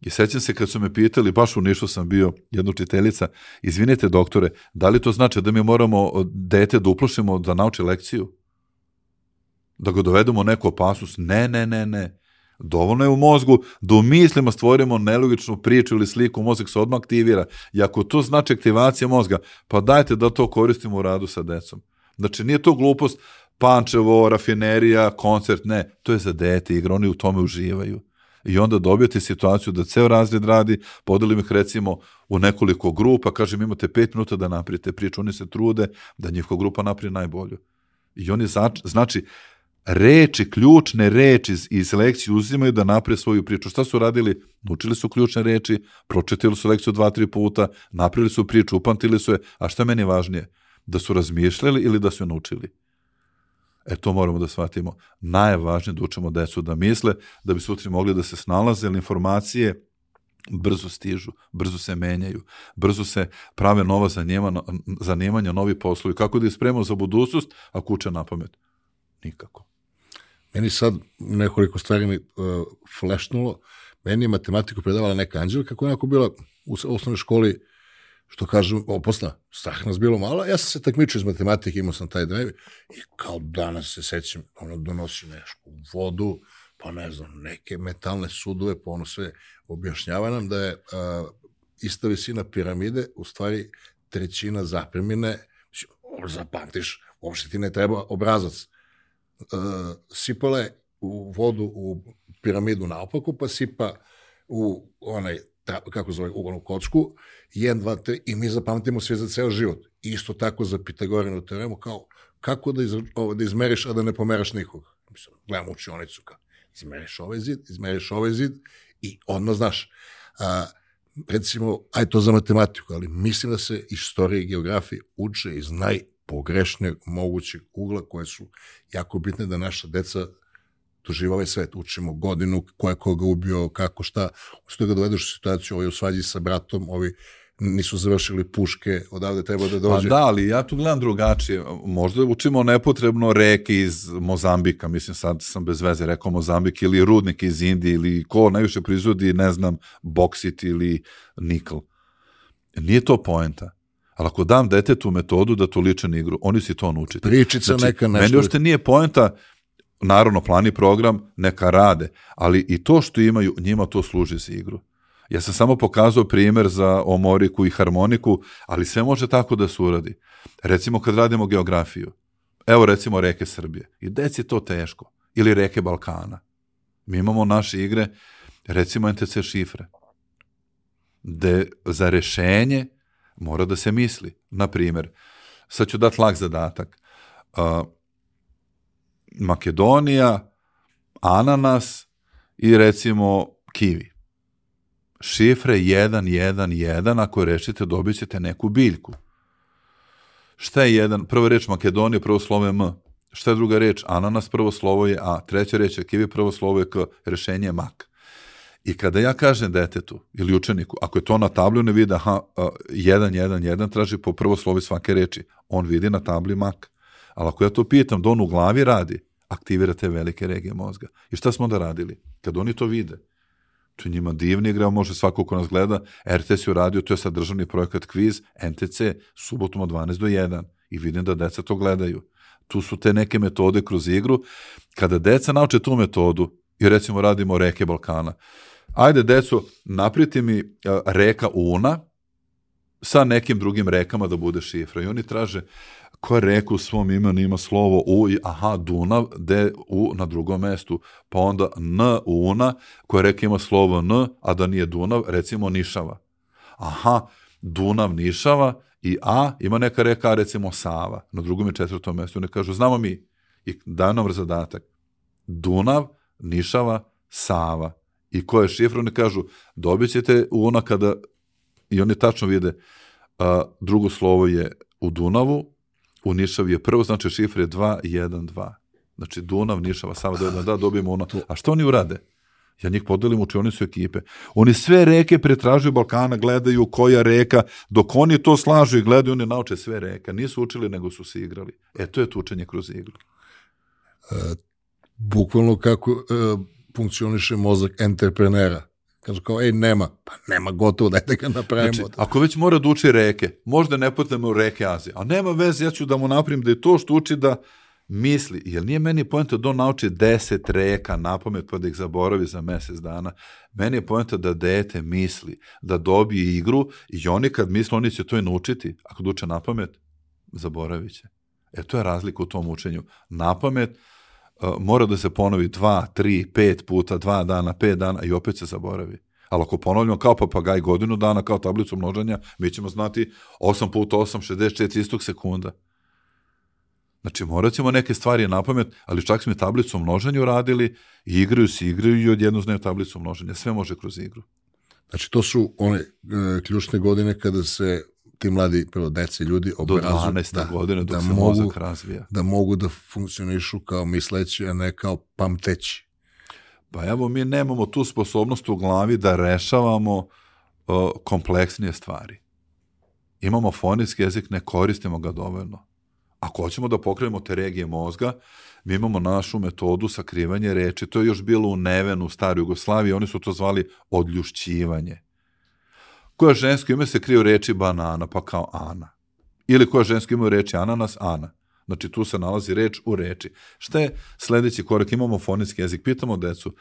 I sećam se kad su me pitali, baš u Nišu sam bio, jedna učiteljica, izvinite doktore, da li to znači da mi moramo dete da uplošimo da nauči lekciju? Da ga dovedemo neku opasnost? Ne, ne, ne, ne. Dovoljno je u mozgu da u mislima stvorimo nelogičnu priču ili sliku, mozak se odmah aktivira. I ako to znači aktivacija mozga, pa dajte da to koristimo u radu sa decom. Znači, nije to glupost, Pančevo, rafinerija, koncert, ne. To je za dete igra, oni u tome uživaju. I onda dobijete situaciju da ceo razred radi, podelim ih recimo u nekoliko grupa, kažem imate pet minuta da napravite priču, oni se trude da njihova grupa napravi najbolju. I oni znači, reči, ključne reči iz, iz lekcije uzimaju da naprave svoju priču. Šta su radili? Naučili su ključne reči, pročitali su lekciju dva, tri puta, napravili su priču, upamtili su je, a šta meni važnije? Da su razmišljali ili da su je naučili? E to moramo da shvatimo. Najvažnije da učimo decu da misle, da bi sutra mogli da se snalaze, jer informacije brzo stižu, brzo se menjaju, brzo se prave nova zanimanja, zanimanja novi poslovi. Kako da ih spremamo za budućnost ako uče na pamet? Nikako. Meni sad nekoliko stvari mi uh, flešnulo. Meni je matematiku predavala neka Anđelka koja je onako bila u osnovnoj školi, što kažem, opasna, strah nas bilo malo. Ja sam se takmičio iz matematike, imao sam taj drive i kao danas se sećam, ono donosi nešto, vodu, pa ne znam, neke metalne sudove, pa ono sve objašnjava nam da je uh, ista visina piramide, u stvari trećina zapremine, zapamtiš, uopšte ti ne treba obrazac. Uh, sipala je u vodu u piramidu naopako, pa sipa u onaj tra, kako zove, ugovnu kocku, 1, 2, 3, i mi zapamtimo sve za ceo život. Isto tako za Pitagorinu teoremu, kao kako da, iz, ovo, da izmeriš, a da ne pomeraš nikoga. Mislim, gledam učionicu, kao, izmeriš ovaj zid, izmeriš ovaj zid i odmah znaš. A, recimo, aj to za matematiku, ali mislim da se istorije i geografije uče iz najpogrešnijeg mogućeg ugla koje su jako bitne da naša deca doživa ovaj svet, učimo godinu, ko je koga ubio, kako, šta, usto ga dovedeš u situaciju, ovi u svađi sa bratom, ovi nisu završili puške, odavde treba da dođe. Pa da, ali ja tu gledam drugačije. Možda učimo nepotrebno reke iz Mozambika, mislim sad sam bez veze rekao Mozambik, ili rudnik iz Indije, ili ko najviše proizvodi, ne znam, boksit ili nikl. Nije to poenta. Ali ako dam detetu metodu da to liče na igru, oni si to naučiti. Pričica znači, neka nešto. Meni ošte nije poenta naravno plani program, neka rade, ali i to što imaju, njima to služi za igru. Ja sam samo pokazao primer za omoriku i harmoniku, ali sve može tako da se uradi. Recimo kad radimo geografiju, evo recimo reke Srbije, i deci to teško, ili reke Balkana. Mi imamo naše igre, recimo NTC šifre, gde za rešenje mora da se misli. Na primer, sad ću dati lak zadatak. Uh, Makedonija, ananas i recimo kivi. Šifre 111, ako rešite dobit ćete neku biljku. Šta je jedan? Prva reč Makedonija, prvo slovo je M. Šta je druga reč? Ananas, prvo slovo je A. Treća reč je kivi, prvo slovo je K. Rešenje je mak. I kada ja kažem detetu ili učeniku, ako je to na tablu ne vidi, aha, 1, 1, 1, traži po prvo slovi svake reči. On vidi na tabli mak. Ali ako ja to pitam da on u glavi radi, aktivira te velike regije mozga. I šta smo onda radili? Kad oni to vide, to je njima divni igra, može svako ko nas gleda, RTS je uradio, to je sad državni projekat kviz, NTC, subotom od 12 do 1 i vidim da deca to gledaju. Tu su te neke metode kroz igru. Kada deca nauče tu metodu, i recimo radimo reke Balkana, ajde deco, napriti mi reka Una sa nekim drugim rekama da bude šifra. I oni traže, koja reka u svom imenu ima slovo U i aha, Dunav, de U na drugom mestu, pa onda N Una, koja reka ima slovo N, a da nije Dunav, recimo Nišava. Aha, Dunav Nišava i A ima neka reka, recimo Sava, na drugom i četvrtom mestu. Ne kažu, znamo mi, i daju nam zadatak. Dunav, Nišava, Sava. I ko je šifra, ne kažu, dobit ćete Una kada, i oni tačno vide, a, drugo slovo je u Dunavu, u Nišavi je prvo, znači šifre je 2, 1, 2. Znači Dunav, Nišava, Sava, da, da dobijemo ono. A što oni urade? Ja njih podelim učionicu ekipe. Oni sve reke pretražuju Balkana, gledaju koja reka, dok oni to slažu i gledaju, oni nauče sve reka. Nisu učili, nego su se igrali. E, to je tučenje kroz igru. E, bukvalno kako e, funkcioniše mozak entreprenera. Kažu kao, ej, nema. Pa nema gotovo, dajte ga napravimo. Znači, ako već mora da uči reke, možda ne potrebno reke Azije, a nema veze, ja ću da mu napravim da je to što uči da misli, jer nije meni pojenta da on nauči deset reka na pamet pa da ih zaboravi za mesec dana. Meni je pojenta da dete misli, da dobije igru i oni kad misle, oni će to i naučiti. Ako da uče na pamet, zaboravit će. E, to je razlika u tom učenju. Na pamet, mora da se ponovi dva, tri, pet puta, dva dana, pet dana i opet se zaboravi. Ali ako ponovljamo kao papagaj godinu dana, kao tablicu množenja, mi ćemo znati 8 puta 8, 64 istog sekunda. Znači, morat ćemo neke stvari na pamet, ali čak smo i tablicu množenja radili i igraju se, igraju i odjedno znaju tablicu množenja. Sve može kroz igru. Znači, to su one e, ključne godine kada se ti mladi, prvo dece, ljudi. Do 12. Da, godine dok da se mogu, mozak razvija. Da mogu da funkcionišu kao misleći, a ne kao pamteći. Pa evo, mi nemamo tu sposobnost u glavi da rešavamo uh, kompleksnije stvari. Imamo fonijski jezik, ne koristimo ga dovoljno. Ako hoćemo da pokrenemo te regije mozga, mi imamo našu metodu sakrivanja reči. To je još bilo u Nevenu, u staroj Jugoslaviji, oni su to zvali odljušćivanje koja žensko ime se krije u reči banana, pa kao Ana. Ili koja žensko ime u reči ananas, Ana. Znači tu se nalazi reč u reči. Šta je sledeći korak? Imamo fonetski jezik. Pitamo decu,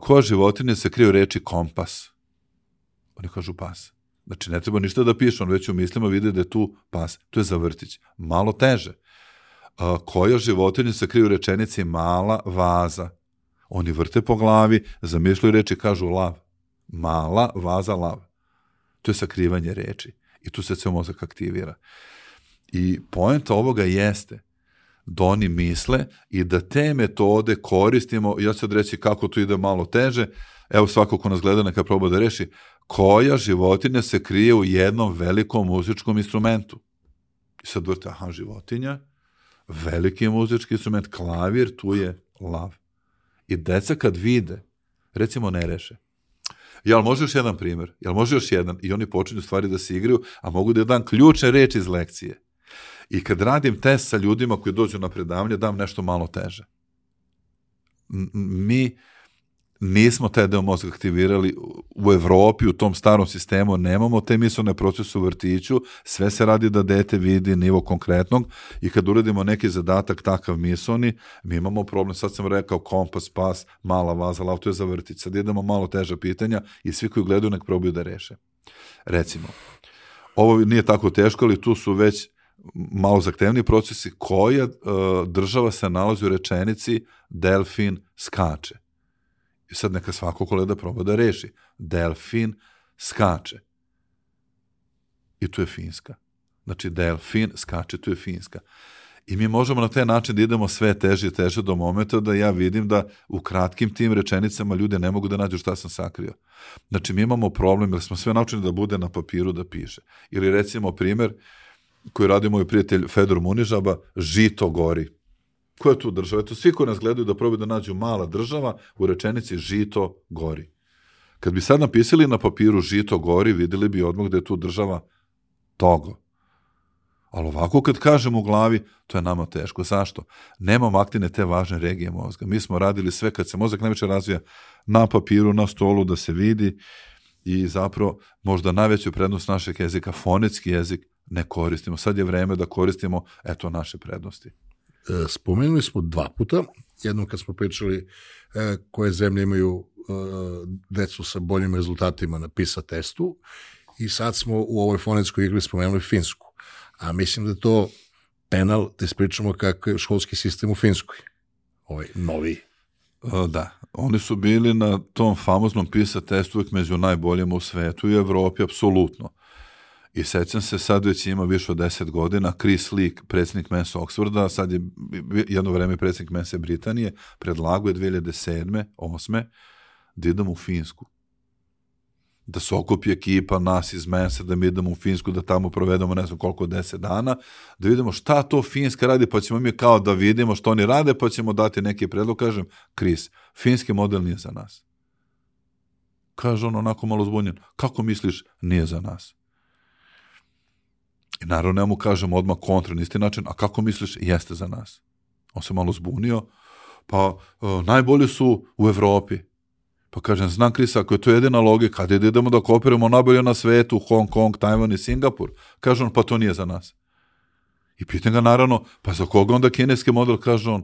koja životinja se krije u reči kompas? Oni kažu pas. Znači ne treba ništa da piše, on već u mislima vidi da je tu pas. To je za vrtić. Malo teže. Koja životinja se krije u rečenici mala vaza? Oni vrte po glavi, zamišljaju reči, kažu lav Mala vaza lav. To je sakrivanje reči. I tu se ceo mozak aktivira. I poenta ovoga jeste da oni misle i da te metode koristimo, ja ću reći kako to ide malo teže, evo svako ko nas gleda neka proba da reši, koja životinja se krije u jednom velikom muzičkom instrumentu. I sad vrte, aha, životinja, veliki muzički instrument, klavir, tu je lav. I deca kad vide, recimo ne reše, jel može još jedan primer, jel može još jedan, i oni počinju stvari da se igraju, a mogu da dam ključne reči iz lekcije. I kad radim test sa ljudima koji dođu na predavanje, dam nešto malo teže. Mi nismo taj deo mozga aktivirali u Evropi, u tom starom sistemu, nemamo te mislone procese u vrtiću, sve se radi da dete vidi nivo konkretnog i kad uradimo neki zadatak takav misloni, mi imamo problem, sad sam rekao kompas, pas, mala vaza, lav, to je za vrtić, sad idemo malo teža pitanja i svi koji gledaju nek probaju da reše. Recimo, ovo nije tako teško, ali tu su već malo zahtevni procesi koja uh, država se nalazi u rečenici delfin skače. I sad neka svako koleda proba da reši. Delfin skače. I tu je Finska. Znači, delfin skače, tu je Finska. I mi možemo na taj način da idemo sve teže i teže do momenta da ja vidim da u kratkim tim rečenicama ljude ne mogu da nađu šta sam sakrio. Znači, mi imamo problem jer smo sve naučeni da bude na papiru da piše. Ili recimo primer koji radi moj prijatelj Fedor Munižaba, žito gori. Ko je tu država? Eto, svi koji nas gledaju da probaju da nađu mala država u rečenici žito gori. Kad bi sad napisali na papiru žito gori, videli bi odmah da je tu država Togo. Ali ovako kad kažem u glavi, to je nama teško. Zašto? Nemamo aktine te važne regije mozga. Mi smo radili sve kad se mozak najviše razvija na papiru, na stolu, da se vidi i zapravo možda najveću prednost našeg jezika, fonetski jezik, ne koristimo. Sad je vreme da koristimo, eto, naše prednosti. E, spomenuli smo dva puta, jednom kad smo pričali e, koje zemlje imaju e, decu sa boljim rezultatima na PISA testu i sad smo u ovoj fonetskoj igri spomenuli Finsku. A mislim da to penal da ispričamo kako je školski sistem u Finskoj. Ovaj novi. Da, oni su bili na tom famoznom PISA testu među najboljima u svetu i Evropi, apsolutno. I sećam se, sad već ima više od 10 godina, Chris Lee, predsjednik Mensa Oxforda, sad je jedno vreme predsjednik Mensa Britanije, predlago je 2007. 8. da idemo u Finsku. Da se okupi ekipa nas iz Mensa, da mi idemo u Finsku, da tamo provedemo ne znam koliko, 10 dana, da vidimo šta to Finska radi, pa ćemo mi kao da vidimo što oni rade, pa ćemo dati neki predlog, kažem, Chris, finski model nije za nas. Kaže on onako malo zbunjen, kako misliš, nije za nas? I naravno ja mu kažem odmah kontra na način, a kako misliš jeste za nas? On se malo zbunio, pa uh, najbolji su u Evropi. Pa kažem, znam Krisa, ako je to jedina logika, da idemo da kopiramo najbolje na svetu, Hong Kong, Tajvan i Singapur, kaže on, pa to nije za nas. I pitam ga naravno, pa za koga onda kineski model, kaže on,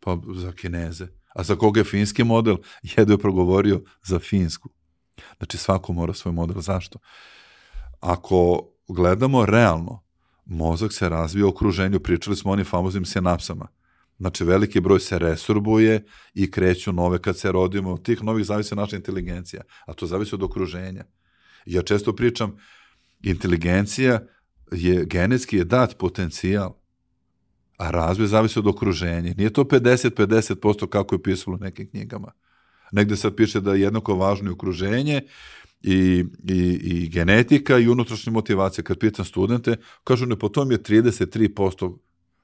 pa za kineze. A za koga je finski model? *laughs* Jedo je progovorio za finsku. Znači svako mora svoj model. Zašto? Ako gledamo realno, mozak se razvija u okruženju, pričali smo o onim famoznim sinapsama. Znači, veliki broj se resorbuje i kreću nove kad se rodimo. Od tih novih zavisi naša inteligencija, a to zavisi od okruženja. Ja često pričam, inteligencija je genetski je dat potencijal, a razvoj zavisi od okruženja. Nije to 50-50% kako je pisalo u nekim knjigama. Negde sad piše da je jednako važno i okruženje i, i, i genetika i unutrašnja motivacija. Kad pitam studente, kažu ne, po tom je 33%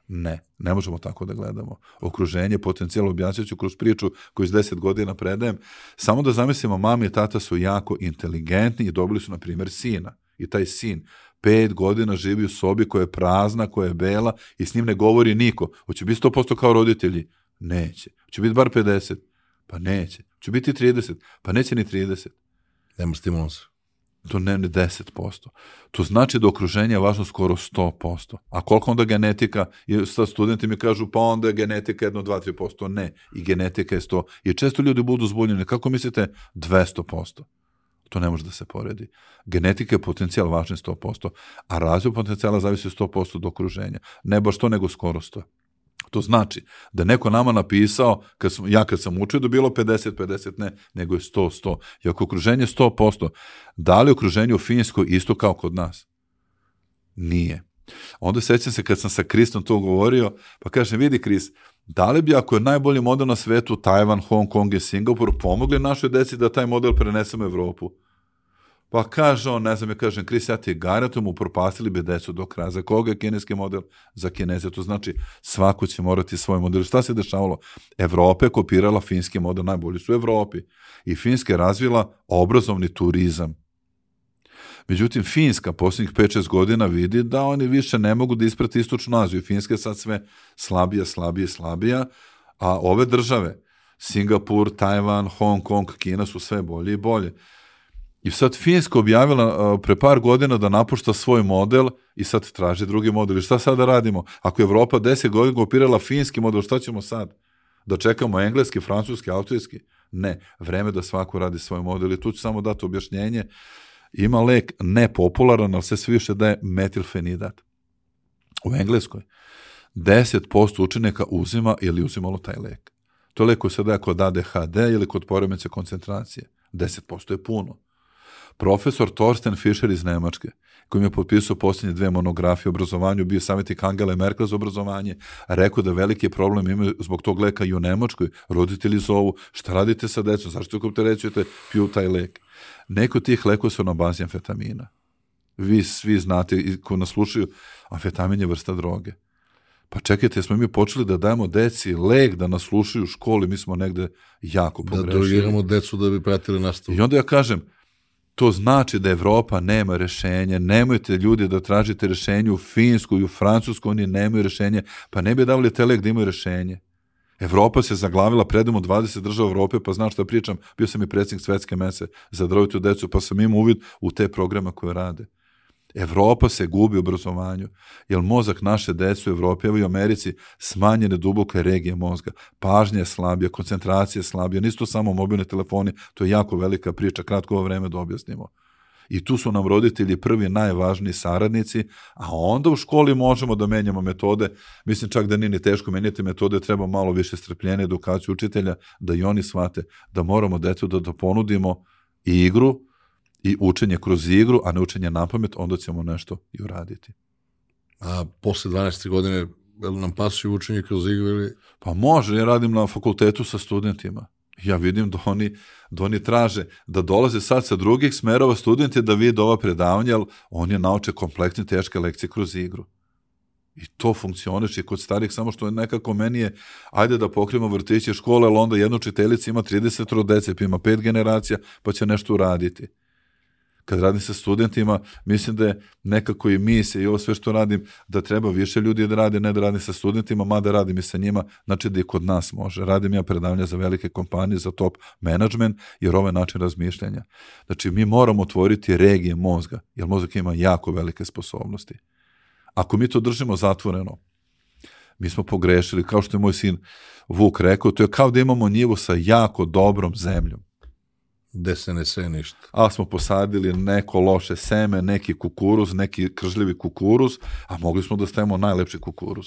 Ne, ne možemo tako da gledamo. Okruženje, potencijal objasnit ću kroz priču koju iz 10 godina predajem. Samo da zamislimo, mami i tata su jako inteligentni i dobili su, na primjer, sina. I taj sin pet godina živi u sobi koja je prazna, koja je bela i s njim ne govori niko. Hoće biti 100% kao roditelji? Neće. Hoće biti bar 50? Pa neće. Hoće biti 30? Pa neće ni 30. Nema stimulansa. To ne, ne 10%. To znači da okruženje je važno skoro 100%. A koliko onda genetika, sa studenti mi kažu, pa onda je genetika jedno 2-3%. Ne, i genetika je 100. I često ljudi budu zbunjeni. Kako mislite? 200%. To ne može da se poredi. Genetika je potencijal važan 100%, a razvoj potencijala zavisi 100% od okruženja. Ne baš to, nego skoro 100%. To znači da neko nama napisao, kad sam, ja kad sam učio da bilo 50-50, ne, nego je 100-100. I ako okruženje 100%, da li okruženje u Finjskoj isto kao kod nas? Nije. Onda sećam se kad sam sa Kristom to govorio, pa kažem, vidi Kris, da li bi ako je najbolji model na svetu Tajvan, Hong Kong i Singapur pomogli našoj deci da taj model prenesemo u Evropu? Pa kaže on, ne znam, ja kažem, Kris, ja ti garantujem, upropastili bi decu do kraja. Za koga je kineski model? Za kineze. To znači, svako će morati svoj model. Šta se dešavalo? Evropa je kopirala finski model, najbolji su u Evropi. I Finska je razvila obrazovni turizam. Međutim, Finska posljednjih 5-6 godina vidi da oni više ne mogu da isprati istočnu Aziju. Finska je sad sve slabija, slabija, slabija, a ove države, Singapur, Tajvan, Hong Kong, Kina su sve bolje i bolje. I sad Finska objavila pre par godina da napušta svoj model i sad traži drugi model. I šta sada radimo? Ako je Evropa 10 godina kopirala finski model, šta ćemo sad? Da čekamo engleski, francuski, austrijski? Ne, vreme da svako radi svoj model i tu ću samo dati objašnjenje. Ima lek nepopularan, ali se sve više daje metilfenidat. U Engleskoj 10% učenika uzima ili uzimalo taj lek. To je lek koji se daje kod ADHD ili kod poremeća koncentracije. 10% je puno. Profesor Torsten Fischer iz Nemačke, koji mi je potpisao posljednje dve monografije o obrazovanju, bio savjetnik Angela Merkel za obrazovanje, rekao da veliki problem imaju zbog tog leka i u Nemačkoj. Roditelji zovu, šta radite sa decom, zašto te rećujete, piju taj lek. Neko tih lekova su na bazi amfetamina. Vi svi znate, i ko nas slušaju, amfetamin je vrsta droge. Pa čekajte, smo mi počeli da dajemo deci lek da nas slušaju u školi, mi smo negde jako Da pogrešili. drogiramo decu da bi pratili nastavu. I onda ja kažem, to znači da Evropa nema rešenje, nemojte ljudi da tražite rešenje u Finsku i u Francusku, oni nemaju rešenje, pa ne bi davali te lek da imaju rešenje. Evropa se zaglavila, predamo 20 država Evrope, pa znaš šta pričam, bio sam i predsjednik svetske mese za drovitu decu, pa sam imao uvid u te programe koje rade. Evropa se gubi u obrazovanju, jer mozak naše dece u Evropi, evo i Americi, smanjene duboke regije mozga, pažnja je slabija, koncentracija je slabija, nisu to samo mobilni telefoni, to je jako velika priča, kratko ovo vreme da objasnimo. I tu su nam roditelji prvi najvažniji saradnici, a onda u školi možemo da menjamo metode. Mislim čak da nije ni teško menjati metode, treba malo više strpljenja edukaciju učitelja, da i oni shvate da moramo decu da, da ponudimo igru, i učenje kroz igru, a ne učenje na pamet, onda ćemo nešto i uraditi. A posle 12. godine, je li nam pasuju učenje kroz igru ili... Pa može, ja radim na fakultetu sa studentima. Ja vidim da oni, da oni traže da dolaze sad sa drugih smerova studenti da vide ova predavanja, jer oni nauče kompleksne teške lekcije kroz igru. I to funkcioniše kod starih, samo što je nekako meni je, ajde da pokrijemo vrtiće škole, ali onda jedna učiteljica ima 30 dece, pa ima pet generacija, pa će nešto uraditi kad radim sa studentima, mislim da je nekako i misija i ovo sve što radim, da treba više ljudi da radi, ne da radim sa studentima, mada radim i sa njima, znači da i kod nas može. Radim ja predavanja za velike kompanije, za top management, jer ovaj način razmišljanja. Znači, mi moramo otvoriti regije mozga, jer mozak ima jako velike sposobnosti. Ako mi to držimo zatvoreno, mi smo pogrešili, kao što je moj sin Vuk rekao, to je kao da imamo njivu sa jako dobrom zemljom gde se ne se ništa. A smo posadili neko loše seme, neki kukuruz, neki kržljivi kukuruz, a mogli smo da stavimo najlepši kukuruz.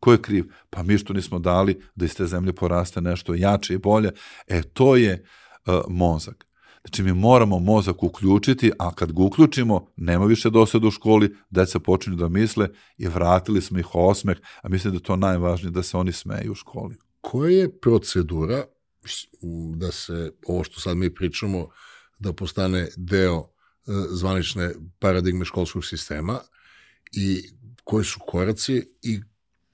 Ko je kriv? Pa mi što nismo dali da iz te zemlje poraste nešto jače i bolje. E, to je uh, mozak. Znači, mi moramo mozak uključiti, a kad ga uključimo, nema više dosada u školi, deca počinju da misle i vratili smo ih osmeh, a mislim da je to najvažnije da se oni smeju u školi. Koja je procedura da se ovo što sad mi pričamo da postane deo e, zvanične paradigme školskog sistema i koji su koraci i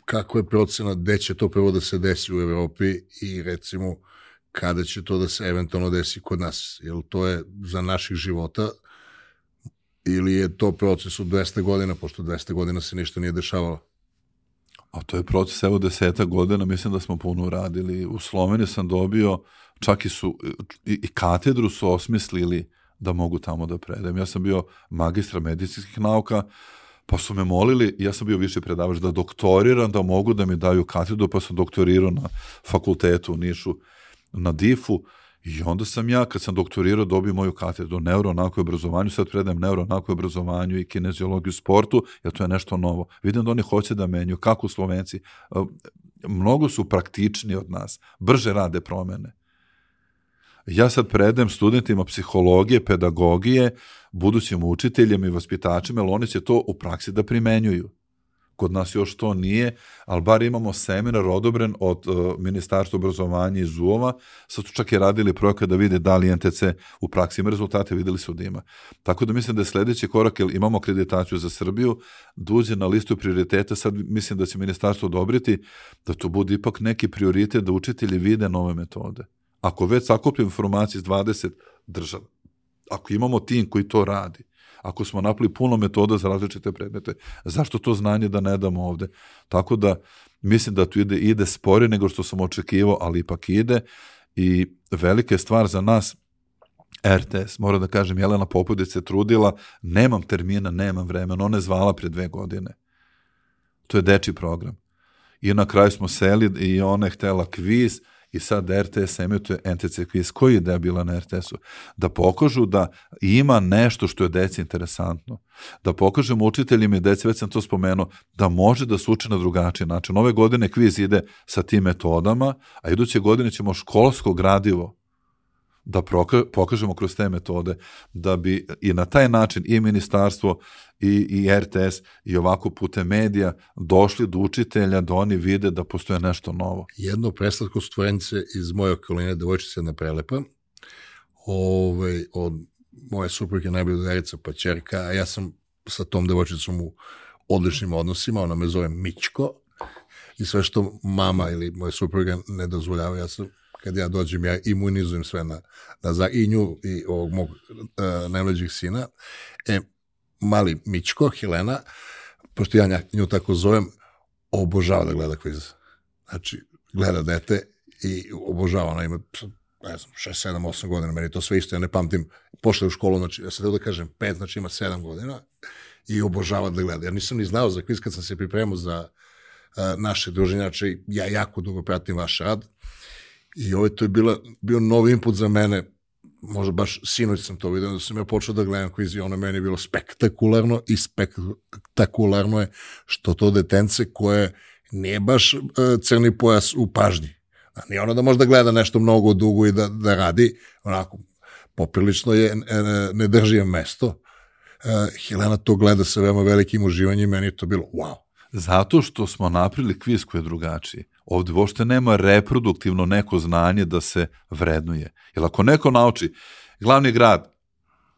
kako je procena gde će to prvo da se desi u Evropi i recimo kada će to da se eventualno desi kod nas. Jer to je za naših života ili je to proces od 200 godina, pošto 200 godina se ništa nije dešavalo. A to je proces, evo deseta godina, mislim da smo puno uradili. U Sloveniji sam dobio, čak i su, i, i katedru su osmislili da mogu tamo da predajem. Ja sam bio magistra medicinskih nauka, pa su me molili, ja sam bio više predavač, da doktoriram, da mogu da mi daju katedru, pa sam doktorirao na fakultetu u Nišu, na DIF-u, I onda sam ja, kad sam doktorirao, dobio moju katedru neuronako obrazovanju, sad predajem neuronako obrazovanju i kineziologiju sportu, jer to je nešto novo. Vidim da oni hoće da menju, kako Slovenci. mnogo su praktični od nas, brže rade promene. Ja sad predem studentima psihologije, pedagogije, budućim učiteljima i vaspitačima, jer oni će to u praksi da primenjuju. Kod nas još to nije, ali bar imamo seminar odobren od uh, Ministarstva obrazovanja iz UOVA, sad su čak i radili projekat da vide da li NTC u praksi ima rezultate, videli su da ima. Tako da mislim da je sledeći korak, jer imamo akreditaciju za Srbiju, da uđe na listu prioriteta, sad mislim da će Ministarstvo odobriti da to bude ipak neki prioritet da učitelji vide nove metode. Ako već sakupljamo informacije iz 20 država, ako imamo tim koji to radi, ako smo napili puno metoda za različite predmete, zašto to znanje da ne damo ovde? Tako da mislim da tu ide, ide spore nego što sam očekivao, ali ipak ide i velika je stvar za nas RTS, moram da kažem, Jelena Popović se trudila, nemam termina, nemam vremena, ona je zvala pre dve godine. To je deči program. I na kraju smo seli i ona je htela kviz, i sad RTS emituje NTC quiz. Koji je ideja bila na RTS-u? Da pokažu da ima nešto što je deci interesantno. Da pokažemo učiteljima i deci, već sam to spomenuo, da može da se uči na drugačiji način. Ove godine kviz ide sa tim metodama, a iduće godine ćemo školsko gradivo da pokažemo kroz te metode, da bi i na taj način i ministarstvo i, i RTS i ovako putem medija došli do učitelja da oni vide da postoje nešto novo. Jedno preslatko stvorenice iz moje okoline, devojčica jedna prelepa, ove, od moje supruge najbolja drugarica pa čerka, a ja sam sa tom devojčicom u odličnim odnosima, ona me zove Mičko i sve što mama ili moja supruga ne dozvoljava, ja sam kad ja dođem, ja imunizujem sve na, na za, i nju i ovog mog uh, najmlađih sina. E, mali Mičko, Helena, pošto ja nju tako zovem, obožava da gleda kviz. Znači, gleda dete i obožava, ona ima ne znam, 6, 7, 8 godina, meni to sve isto, ja ne pamtim, pošle u školu, znači, ja sad da kažem 5, znači ima 7 godina i obožava da gleda. Ja nisam ni znao za kviz kad sam se pripremao za uh, naše znači ja jako dugo pratim vaš rad, I ovo to je bila, bio novi input za mene, možda baš sinoć sam to vidio, da sam ja počeo da gledam kviz i ono meni je bilo spektakularno i spektakularno je što to detence koje nije baš uh, crni pojas u pažnji. A nije ono da možda gleda nešto mnogo dugo i da, da radi, onako, poprilično je, ne, ne drži je mesto. Uh, Helena to gleda sa veoma velikim uživanjem, meni je to bilo wow. Zato što smo napravili kviz koji je drugačiji. Ovde uopšte nema reproduktivno neko znanje da se vrednuje. Jer ako neko nauči glavni grad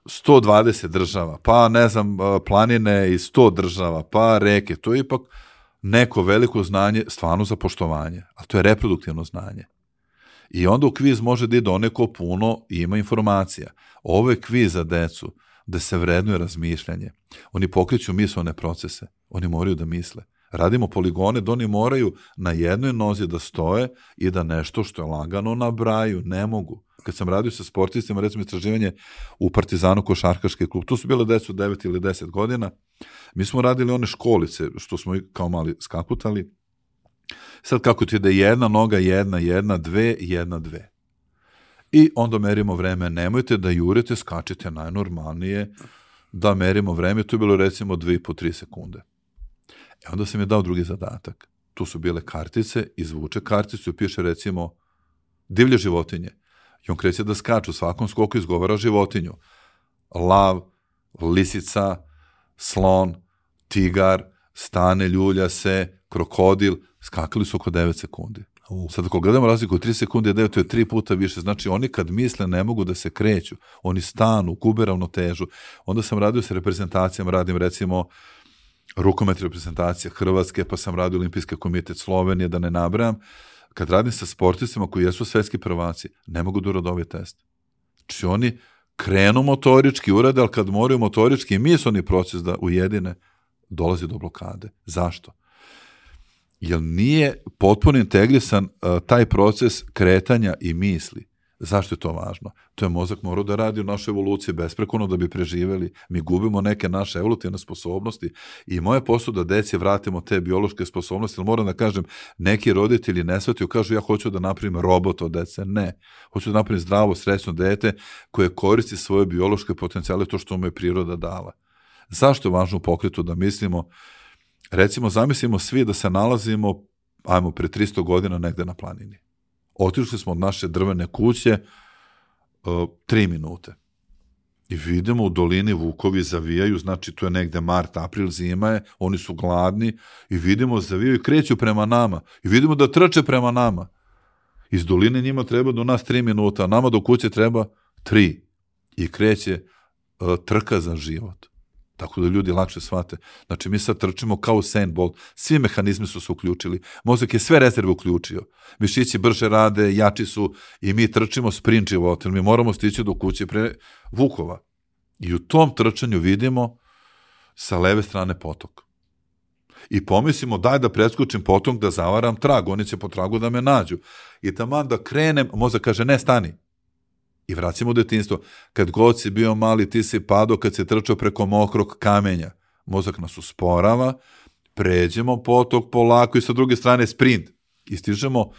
120 država, pa ne znam, planine i 100 država, pa reke, to je ipak neko veliko znanje stvarno za poštovanje, a to je reproduktivno znanje. I onda u kviz može da ide oneko puno i ima informacija. Ovo je kviz za decu, da se vrednuje razmišljanje. Oni pokreću mislone procese, oni moraju da misle. Radimo poligone da oni moraju na jednoj nozi da stoje i da nešto što je lagano nabraju, ne mogu. Kad sam radio sa sportistima, recimo istraživanje u Partizanu košarkaški klub, tu su bile decu 9 ili 10 godina, mi smo radili one školice, što smo kao mali skakutali, sad kako ti da jedna noga, jedna, jedna, dve, jedna, dve. I onda merimo vreme, nemojte da jurite, skačite najnormalnije, da merimo vreme, to je bilo recimo 2,5-3 sekunde. E onda sam je dao drugi zadatak. Tu su bile kartice, izvuče karticu i piše recimo divlje životinje. I on kreće da skače u svakom skoku izgovara životinju. Lav, lisica, slon, tigar, stane, ljulja se, krokodil, skakali su oko 9 sekundi. Uh. Sad ako gledamo razliku od 3 sekunde 9, to je 3 puta više. Znači oni kad misle ne mogu da se kreću. Oni stanu, gube ravnotežu. Onda sam radio sa reprezentacijama, radim recimo rukomet reprezentacija Hrvatske, pa sam radio Olimpijski komitet Slovenije, da ne nabrajam. Kad radim sa sportistima koji jesu svetski prvaci, ne mogu da urade ovaj test. Znači oni krenu motorički, urade, ali kad moraju motorički i oni proces da ujedine, dolazi do blokade. Zašto? Jer nije potpuno integrisan uh, taj proces kretanja i misli. Zašto je to važno? To je mozak morao da radi u našoj evoluciji besprekono da bi preživeli. Mi gubimo neke naše evolutivne sposobnosti i moje posao da deci vratimo te biološke sposobnosti, ali moram da kažem, neki roditelji ne shvataju, kažu ja hoću da napravim robot od dece. Ne. Hoću da napravim zdravo, srećno dete koje koristi svoje biološke potencijale, to što mu je priroda dala. Zašto je važno u pokretu da mislimo, recimo zamislimo svi da se nalazimo ajmo, pre 300 godina negde na planini. Otišli smo od naše drvene kuće uh, tri minute. I vidimo u dolini vukovi zavijaju, znači to je negde mart, april, zima je, oni su gladni i vidimo zavijaju i kreću prema nama. I vidimo da trče prema nama. Iz doline njima treba do nas tri minuta, a nama do kuće treba tri. I kreće uh, trka za život. Tako da ljudi lakše shvate. Znači, mi sad trčimo kao Bolt. Svi mehanizmi su se uključili. Mozak je sve rezerve uključio. Mišići brže rade, jači su i mi trčimo sprint život. Mi moramo stići do kuće pre Vukova. I u tom trčanju vidimo sa leve strane potok. I pomislimo, daj da preskočim potok, da zavaram trag. Oni će po tragu da me nađu. I taman da krenem, mozak kaže, ne, stani I vraćamo detinstvo. Kad god si bio mali, ti si padao kad se trčao preko mokrog kamenja. Mozak nas usporava, pređemo potok polako i sa druge strane sprint. I stižemo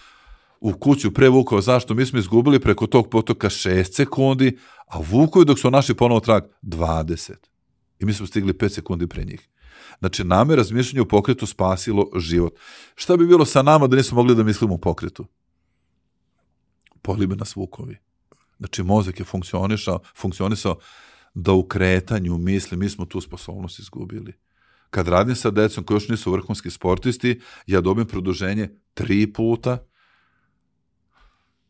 u kuću pre Vukova. Zašto? Mi smo izgubili preko tog potoka 6 sekundi, a Vukovi dok su našli ponovo trag 20. I mi smo stigli 5 sekundi pre njih. Znači, nama je razmišljanje u pokretu spasilo život. Šta bi bilo sa nama da nismo mogli da mislimo u pokretu? Polibe nas Vukovi. Znači, mozak je funkcionisao, funkcionisao da u kretanju misli, mi smo tu sposobnost izgubili. Kad radim sa decom koji još nisu vrhunski sportisti, ja dobijem produženje tri puta,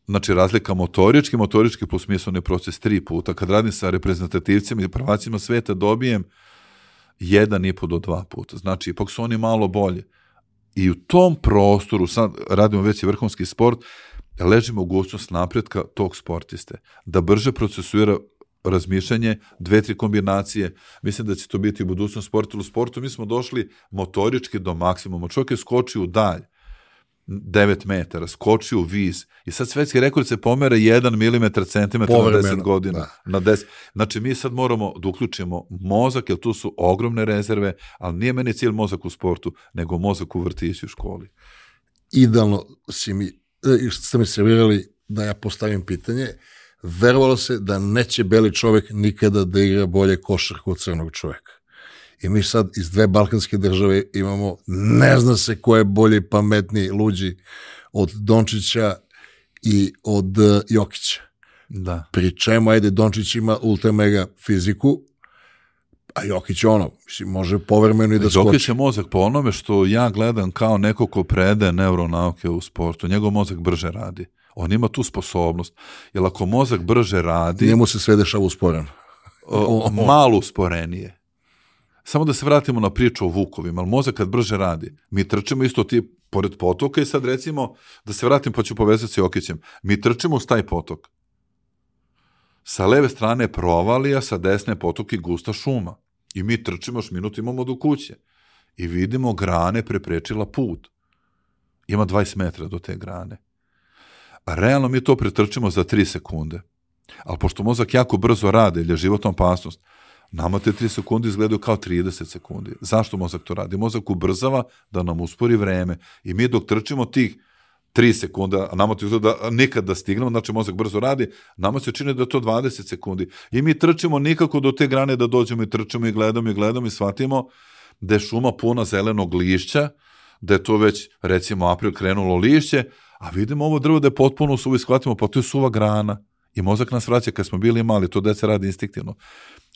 znači razlika motorički, motorički plus misloni proces tri puta. Kad radim sa reprezentativcima i prvacima sveta, dobijem jedan i po do dva puta. Znači, ipak su oni malo bolje. I u tom prostoru, sad radimo već i vrhunski sport, leži mogućnost napretka tog sportiste, da brže procesuira razmišljanje, dve, tri kombinacije. Mislim da će to biti u budućnost sporta. U sportu mi smo došli motorički do maksimuma. Čovjek je skočio u dalj, 9 metara, skočio u viz i sad svetski rekord se pomera 1 mm centimetra na 10 godina. Da. Na 10. Znači mi sad moramo da uključimo mozak, jer tu su ogromne rezerve, ali nije meni cilj mozak u sportu, nego mozak u vrtiću u školi. Idealno si mi E, ste mi servirali da ja postavim pitanje, verovalo se da neće beli čovek nikada da igra bolje košarku od crnog čoveka. I mi sad iz dve balkanske države imamo, ne zna se ko je bolji, pametniji, luđi od Dončića i od uh, Jokića. Da. Pri čemu, ajde, Dončić ima ultra mega fiziku, A Jokić ono, mislim, može povremeno i da skoči. Jokić je mozak po onome što ja gledam kao neko ko prede neuronauke u sportu. Njegov mozak brže radi. On ima tu sposobnost. Jer ako mozak brže radi... Njemu se sve dešava usporeno. Malo usporenije. Samo da se vratimo na priču o Vukovima, ali mozak kad brže radi, mi trčimo isto ti pored potoka i sad recimo, da se vratim pa ću povezati sa Jokićem, mi trčimo uz taj potok. Sa leve strane provalija, sa desne potok i gusta šuma. I mi trčimo još minut imamo do kuće. I vidimo grane preprečila put. Ima 20 metra do te grane. A realno mi to pretrčimo za 3 sekunde. Ali pošto mozak jako brzo rade, ili je životna opasnost, nama te 3 sekunde izgledaju kao 30 sekundi. Zašto mozak to radi? Mozak ubrzava da nam uspori vreme. I mi dok trčimo tih 3 sekunda, a nama to izgleda da nikad da stignemo, znači mozak brzo radi, nama se čini da je to 20 sekundi. I mi trčimo nikako do te grane da dođemo i trčimo i gledamo i gledamo i shvatimo da je šuma puna zelenog lišća, da je to već, recimo, april krenulo lišće, a vidimo ovo drvo da je potpuno suvo i shvatimo, pa to je suva grana. I mozak nas vraća kad smo bili mali, to deca radi instinktivno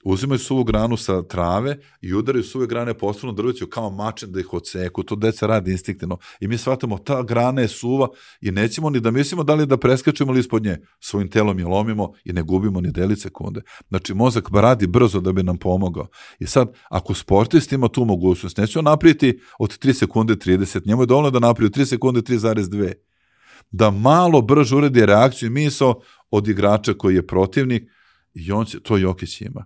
uzimaju suvu granu sa trave i udaraju suve grane po osnovnom drveću kao mačen da ih odseku. To deca radi instinktivno. I mi shvatamo, ta grana je suva i nećemo ni da mislimo da li da preskačemo ili ispod nje. Svojim telom je lomimo i ne gubimo ni deli sekunde. Znači, mozak radi brzo da bi nam pomogao. I sad, ako sportist ima tu mogućnost, neće on naprijeti od 3 sekunde 30, njemu je dovoljno da naprije od 3 sekunde 3,2 da malo brže uredi reakciju i misao od igrača koji je protivnik i on će, to Jokić ima.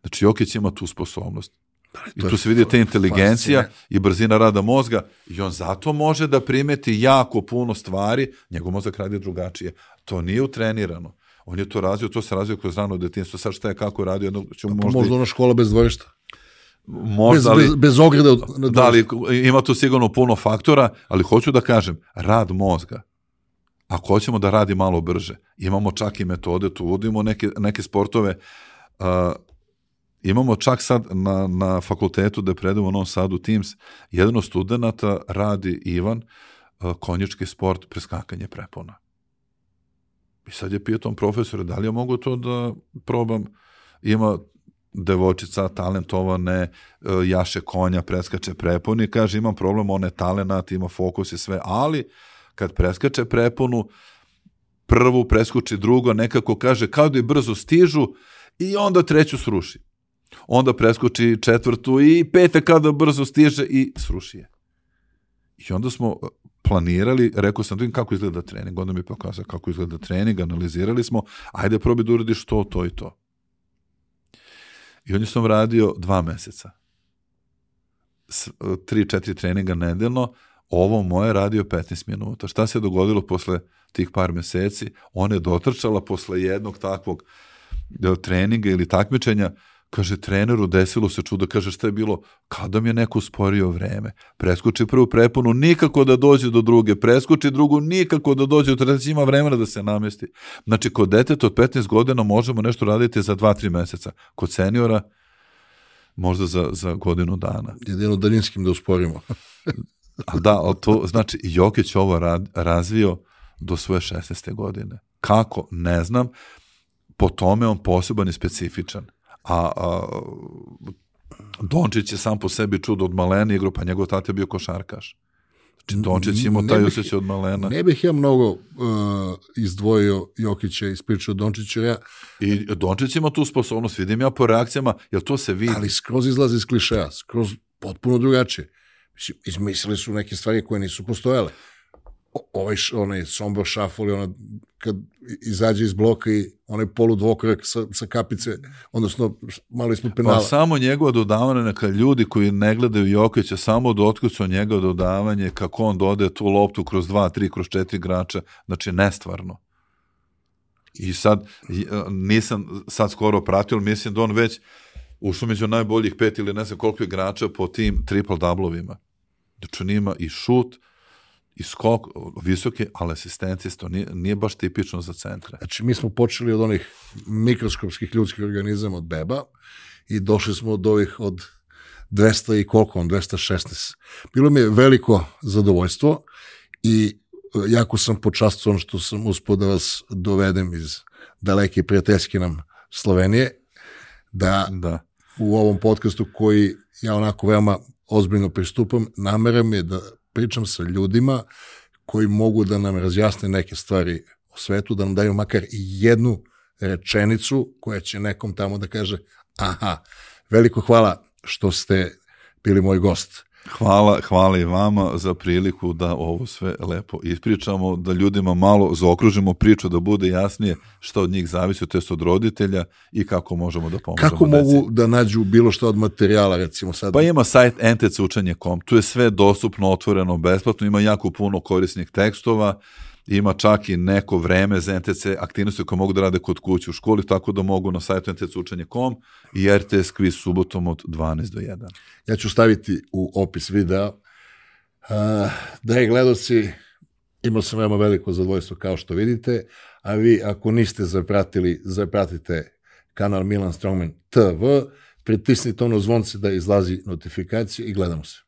Znači, Jokić ima tu sposobnost. Da, I tu se vidi ta inteligencija i brzina rada mozga i on zato može da primeti jako puno stvari, njegov mozak radi drugačije. To nije utrenirano. On je to razvio, to se razvio kroz rano detinstvo. Sad šta je kako radio? Jedno, ćemo pa možda, možda ona škola bez dvorišta. Možda, bez, bez, bez ograda. Da, li ima tu sigurno puno faktora, ali hoću da kažem, rad mozga. Ako hoćemo da radi malo brže, imamo čak i metode, tu uvodimo neke, neke sportove, uh, imamo čak sad na, na fakultetu da predamo u Novom Sadu Teams, jedan od studenta radi Ivan, uh, konjički sport, preskakanje prepona. I sad je pitao profesora, da li ja mogu to da probam? Ima devočica talentovane, uh, jaše konja, preskače preponi, kaže imam problem, on je talenat, ima fokus i sve, ali kad preskače preponu, prvu preskoči drugo, nekako kaže kao da je brzo stižu i onda treću sruši. Onda preskoči četvrtu i pete kada brzo stiže i sruši je. I onda smo uh, planirali, rekao sam da kako izgleda trening, onda mi je pokazao kako izgleda trening, analizirali smo, ajde probi da uradiš to, to i to. I onda sam radio dva meseca. S, uh, tri, četiri treninga nedelno, ovo moje radio 15 minuta. Šta se dogodilo posle tih par meseci? Ona je dotrčala posle jednog takvog uh, treninga ili takmičenja, Kaže, treneru desilo se čudo, kaže šta je bilo, kada mi je neko usporio vreme. Preskoči prvu preponu, nikako da dođe do druge, preskoči drugu, nikako da dođe do treće, ima vremena da se namesti. Znači, kod deteta od 15 godina možemo nešto raditi za 2-3 meseca. Kod seniora, možda za, za godinu dana. Jedino daljinskim da usporimo. *laughs* A da, ali to, znači, Jokić ovo rad, razvio do svoje 16. godine. Kako? Ne znam. Po tome on poseban i specifičan a, a Dončić je sam po sebi čudo od malena igru, pa njegov tata je bio košarkaš. Znači, Dončić imao taj osjećaj od malena. Ne bih ja mnogo uh, izdvojio Jokića iz priče o Dončiću. Ja, I Dončić ima tu sposobnost, vidim ja po reakcijama, jel to se vidi? Ali skroz izlazi iz klišeja, skroz potpuno drugačije. Mislim, izmislili su neke stvari koje nisu postojale ovaj onaj Sombor Shuffle, ona kad izađe iz bloka i onaj polu dvokorak sa, sa kapice, odnosno malo ispod penala. Pa samo njegovo dodavanje, neka ljudi koji ne gledaju Jokića, samo da otkucu njegov dodavanje, kako on dode tu loptu kroz dva, tri, kroz četiri igrača, znači nestvarno. I sad, nisam sad skoro pratio, ali mislim da on već ušao među najboljih pet ili ne znam koliko igrača po tim triple dublovima. Znači on ima i šut, i skok visoke, ali asistencije, to nije, nije baš tipično za centre. Znači, mi smo počeli od onih mikroskopskih ljudskih organizama od beba i došli smo od ovih od 200 i koliko on, 216. Bilo mi je veliko zadovoljstvo i e, jako sam počastovan što sam uspio da vas dovedem iz daleke prijateljske nam Slovenije, da, da. u ovom podcastu koji ja onako veoma ozbiljno pristupam, nameram je da pričam sa ljudima koji mogu da nam razjasne neke stvari o svetu, da nam daju makar i jednu rečenicu koja će nekom tamo da kaže aha, veliko hvala što ste bili moj gost. Hvala, hvala i vama za priliku da ovo sve lepo ispričamo, da ljudima malo zaokružimo priču, da bude jasnije šta od njih zavisi, to jest od roditelja i kako možemo da pomožemo. Kako deci. mogu da nađu bilo što od materijala, recimo sad? Pa ima sajt ntcučanje.com, tu je sve dostupno, otvoreno, besplatno, ima jako puno korisnih tekstova, ima čak i neko vreme za NTC aktivnosti koje mogu da rade kod kuće u školi, tako da mogu na sajtu ntcučanje.com i RTS kviz subotom od 12 do 1. Ja ću staviti u opis videa. Uh, dragi gledoci, imao sam veoma veliko zadovoljstvo kao što vidite, a vi ako niste zapratili, zapratite kanal Milan Strongman TV, pritisnite ono zvonce da izlazi notifikacija i gledamo se.